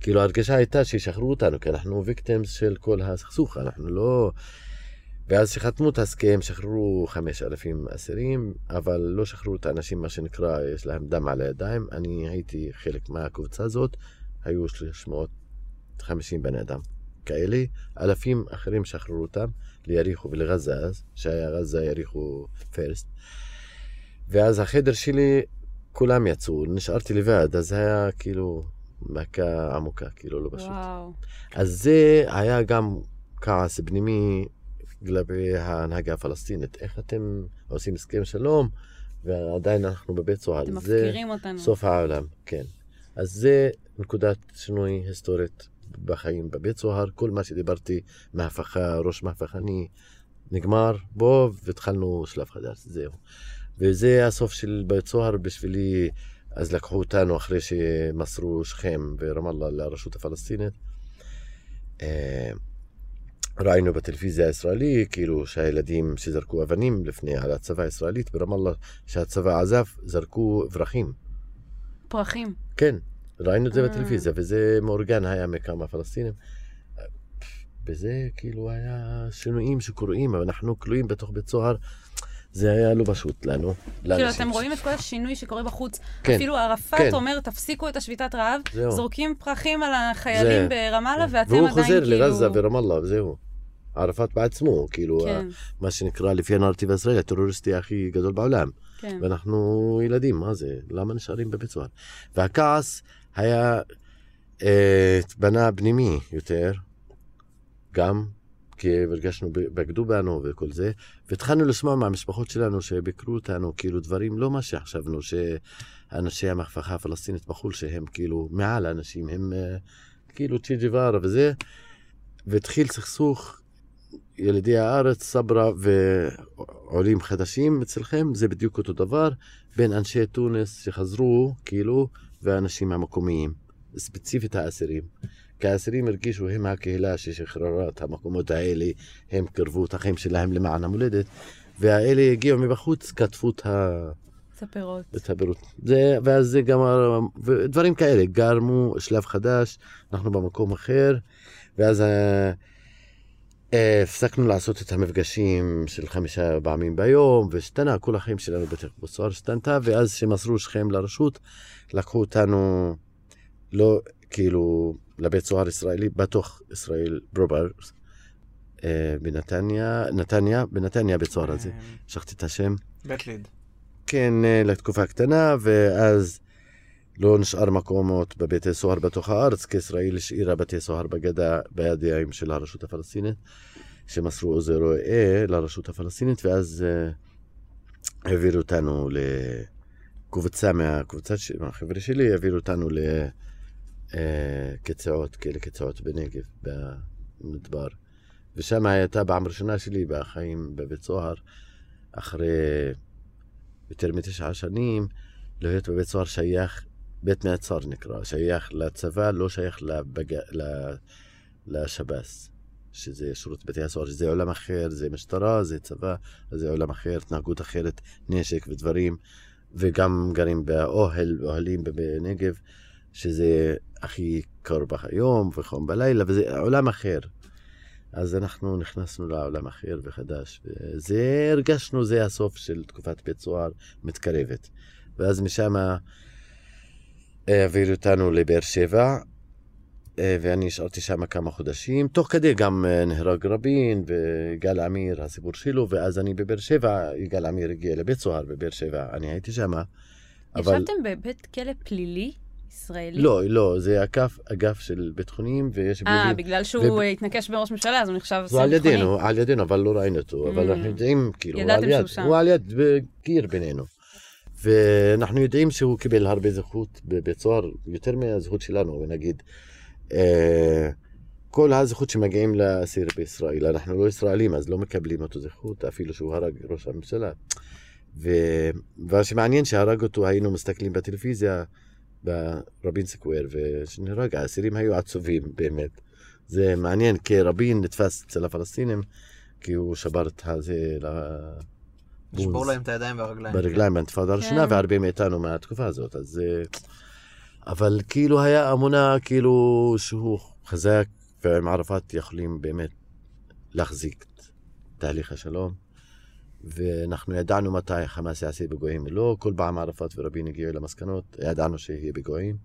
כאילו ההרגשה הייתה שישחררו אותנו, כי אנחנו ויקטימס של כל הסכסוך, אנחנו לא... ואז שחתמו את ההסכם, שחררו 5,000 אסירים, אבל לא שחררו את האנשים, מה שנקרא, יש להם דם על הידיים. אני הייתי חלק מהקבוצה הזאת, היו 350 בני אדם. כאלה, אלפים אחרים שחררו אותם ליריחו ולגזה אז, שהיה גזה יריחו פרסט. ואז החדר שלי, כולם יצאו, נשארתי לבד, אז היה כאילו מכה עמוקה, כאילו לא פשוט. וואו. אז זה היה גם כעס פנימי כלפי ההנהגה הפלסטינית. איך אתם עושים הסכם שלום ועדיין אנחנו בבית סוהר? אתם זה מפקירים אותנו. סוף העולם, כן. אז זה נקודת שינוי היסטורית בחיים בבית סוהר. כל מה שדיברתי, מהפכה, ראש מהפכני, נגמר בו והתחלנו שלב חדש, זהו. וזה הסוף של בית סוהר בשבילי. אז לקחו אותנו אחרי שמסרו שכם ורמאללה לרשות הפלסטינית. ראינו בטלוויזיה הישראלי, כאילו שהילדים שזרקו אבנים לפני על הצבא הישראלית ברמאללה, שהצבא עזב, זרקו אברכים. פרחים. כן, ראינו את זה אה. בטלוויזיה, וזה מאורגן היה מכמה פלסטינים. וזה כאילו היה שינויים שקורים, אבל אנחנו כלואים בתוך בית סוהר, זה היה לא פשוט לנו. כאילו, אתם רואים את כל השינוי שקורה בחוץ. כן, אפילו ערפאת כן. אומר, תפסיקו את השביתת רעב, זהו. זורקים פרחים על החיילים ברמאללה, ואתם והוא עדיין חוזר כאילו... לעזה ורמאללה, וזהו. ערפאת בעצמו, כאילו, כן, מה שנקרא לפי הנרטיב הישראלי, הטרוריסטי הכי גדול בעולם. כן. ואנחנו ילדים, מה זה? למה נשארים בבית סוהר? והכעס היה אה, בנה פנימי יותר, גם כי הרגשנו, בגדו בנו וכל זה, והתחלנו לשמוע מהמשפחות שלנו שביקרו אותנו, כאילו דברים, לא מה שחשבנו, שאנשי המהפכה הפלסטינית בחו"ל, שהם כאילו מעל האנשים, הם אה, כאילו צ'י ג'ווארה וזה, והתחיל סכסוך ילידי הארץ, סברה ועולים חדשים אצלכם, זה בדיוק אותו דבר, בין אנשי תוניס שחזרו, כאילו, והאנשים המקומיים, ספציפית האסירים. כי האסירים הרגישו הם הקהילה ששחררה את המקומות האלה, הם קרבו את החיים שלהם למען המולדת, והאלה הגיעו מבחוץ, קטפו את ה... את הפירות. את הפירוט. זה, ואז זה גם, ודברים כאלה, גרמו שלב חדש, אנחנו במקום אחר, ואז הפסקנו לעשות את המפגשים של חמישה פעמים ביום, והשתנה, כל החיים שלנו בתוך בצוהר השתנתה, ואז שמסרו שכם לרשות, לקחו אותנו, לא, כאילו, לבית סוהר ישראלי, בתוך ישראל פרובר, אה, בנתניה, נתניה, בנתניה בית סוהר הזה, אה, שכחתי את השם. בית ליד. כן, אה, לתקופה קטנה, ואז לא נשאר מקומות בבתי סוהר בתוך הארץ, כי ישראל השאירה בתי סוהר בגדה בידיים של הרשות הפלסטינית, שמסרו עוזר רואה לרשות הפלסטינית, ואז אה, העבירו אותנו לקבוצה מהקבוצה, מהחבר'ה שלי, העבירו אותנו לקציעות, כאלה קציעות בנגב, במדבר. ושם הייתה פעם ראשונה שלי בחיים בבית סוהר, אחרי יותר מתשעה שנים, להיות בבית סוהר שייך, בית מעצר נקרא, שייך לצבא, לא שייך לבג... לשב"ס, שזה שירות בתי הסוהר, שזה עולם אחר, זה משטרה, זה צבא, זה עולם אחר, התנהגות אחרת, נשק ודברים, וגם גרים באוהל, אוהלים בנגב, שזה הכי קר ביום וחום בלילה, וזה עולם אחר. אז אנחנו נכנסנו לעולם אחר וחדש, וזה הרגשנו, זה הסוף של תקופת בית סוהר מתקרבת. ואז משם העבירו אותנו לבאר שבע, אה, ואני נשארתי שם כמה חודשים. תוך כדי גם אה, נהרג רבין ויגאל עמיר, הסיפור שלו, ואז אני בבאר שבע, יגאל עמיר הגיע לבית סוהר בבאר שבע, אני הייתי שם. אבל ישבתם בבית כלא פלילי ישראלי? לא, לא, זה אגף, אגף של בית חולים, ויש אה. בגלל שהוא אה, התנקש בראש ממשלה, אז הוא נחשב הוא על אסיר ביטחוני. ידינו, על ידינו, אבל לא ראינו אותו, אבל Mm. אנחנו יודעים, כאילו, הוא ידעתם על יד, שהוא שם. הוא על יד בקיר בינינו. ואנחנו יודעים שהוא קיבל הרבה זכות בבית סוהר, יותר מהזכות שלנו, ונגיד, אה, כל הזכות שמגיעים לאסיר בישראל, אנחנו לא ישראלים, אז לא מקבלים אותו זכות, אפילו שהוא הרג ראש הממשלה. ומה שמעניין שהרג אותו, היינו מסתכלים בטלוויזיה, ברבין סקוויר, ושנהרג, האסירים היו עצובים באמת. זה מעניין, כי רבין נתפס אצל הפלסטינים, כי הוא שבר את הזה. לשבור להם את הידיים והרגליים. ברגליים באינתיפאדה הראשונה, כן. והרבה מאיתנו מהתקופה הזאת, אז... אה, אבל כאילו היה אמונה, כאילו, שהוא חזק, ועם ערפאת יכולים באמת להחזיק את תהליך השלום. ואנחנו ידענו מתי חמאס יעשה פיגועים ולא, כל פעם ערפאת ורבין הגיעו למסקנות, ידענו שיהיה פיגועים.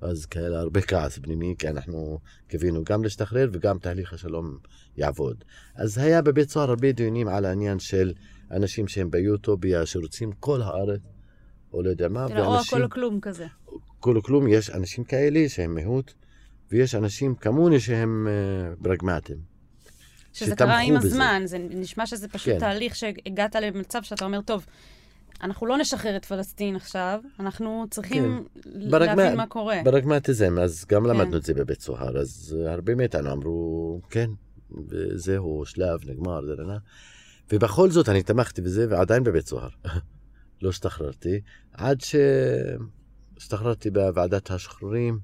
אז כאלה הרבה כעס פנימי, כי אנחנו קיווינו גם להשתחרר וגם תהליך השלום יעבוד. אז היה בבית סוהר הרבה דיונים על העניין של אנשים שהם ביוטו, שרוצים כל הארץ, או לא יודע מה, כאילו, או הכל כלום כזה. כל כלום, יש אנשים כאלה שהם מיעוט, ויש אנשים כמוני שהם uh, פרגמטיים. שזה קרה עם בזה. הזמן, זה נשמע שזה פשוט כן. תהליך שהגעת למצב שאתה אומר, טוב, אנחנו לא נשחרר את פלסטין עכשיו, אנחנו צריכים כן. להבין ברגמה, מה קורה. ברגמטיזם, אז גם כן. למדנו את זה בבית סוהר, אז הרבה מאיתנו אמרו, כן, וזהו, שלב, נגמר, דרנה. ובכל זאת אני תמכתי בזה, ועדיין בבית סוהר. לא השתחררתי, עד שהשתחררתי בוועדת השחרורים,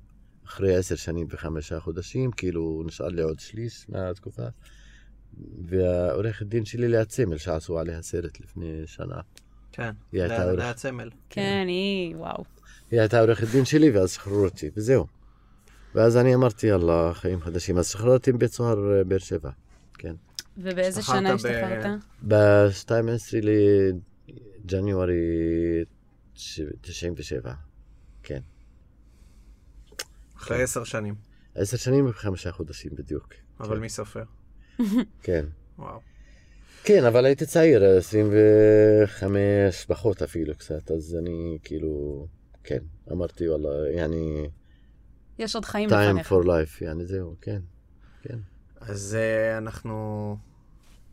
אחרי עשר שנים וחמישה חודשים, כאילו נשאר לי עוד שליש מהתקופה. והעורכת דין שלי ליאת סמל, שעשו עליה סרט לפני שנה. כן, ליאת סמל. כן, היא, וואו. היא הייתה עורכת דין שלי, ואז שחררו אותי, וזהו. ואז אני אמרתי, יאללה, חיים חדשים. אז שחררתי מבית סוהר אה, באר שבע, כן. ובאיזה שנה השתחררת? ב-12 לג'ניוארי 97, כן. אחרי עשר שנים. עשר שנים וחמישה חודשים בדיוק. אבל כן. מי סופר? כן. וואו. כן, אבל הייתי צעיר, 25 פחות אפילו קצת, אז אני כאילו, כן, אמרתי וואלה, יעני... יש עוד חיים לפניך. time for life, יעני זהו, כן, כן. אז uh, אנחנו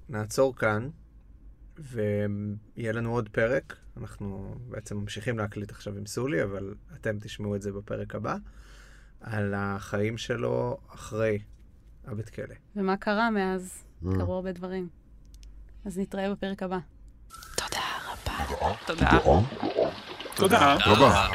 נעצור כאן, ויהיה לנו עוד פרק. אנחנו בעצם ממשיכים להקליט עכשיו עם סולי, אבל אתם תשמעו את זה בפרק הבא, על החיים שלו אחרי הבית כלא. ומה קרה מאז? Mm. קרו הרבה דברים. אז נתראה בפרק הבא. תודה רבה. תודה. תודה רבה.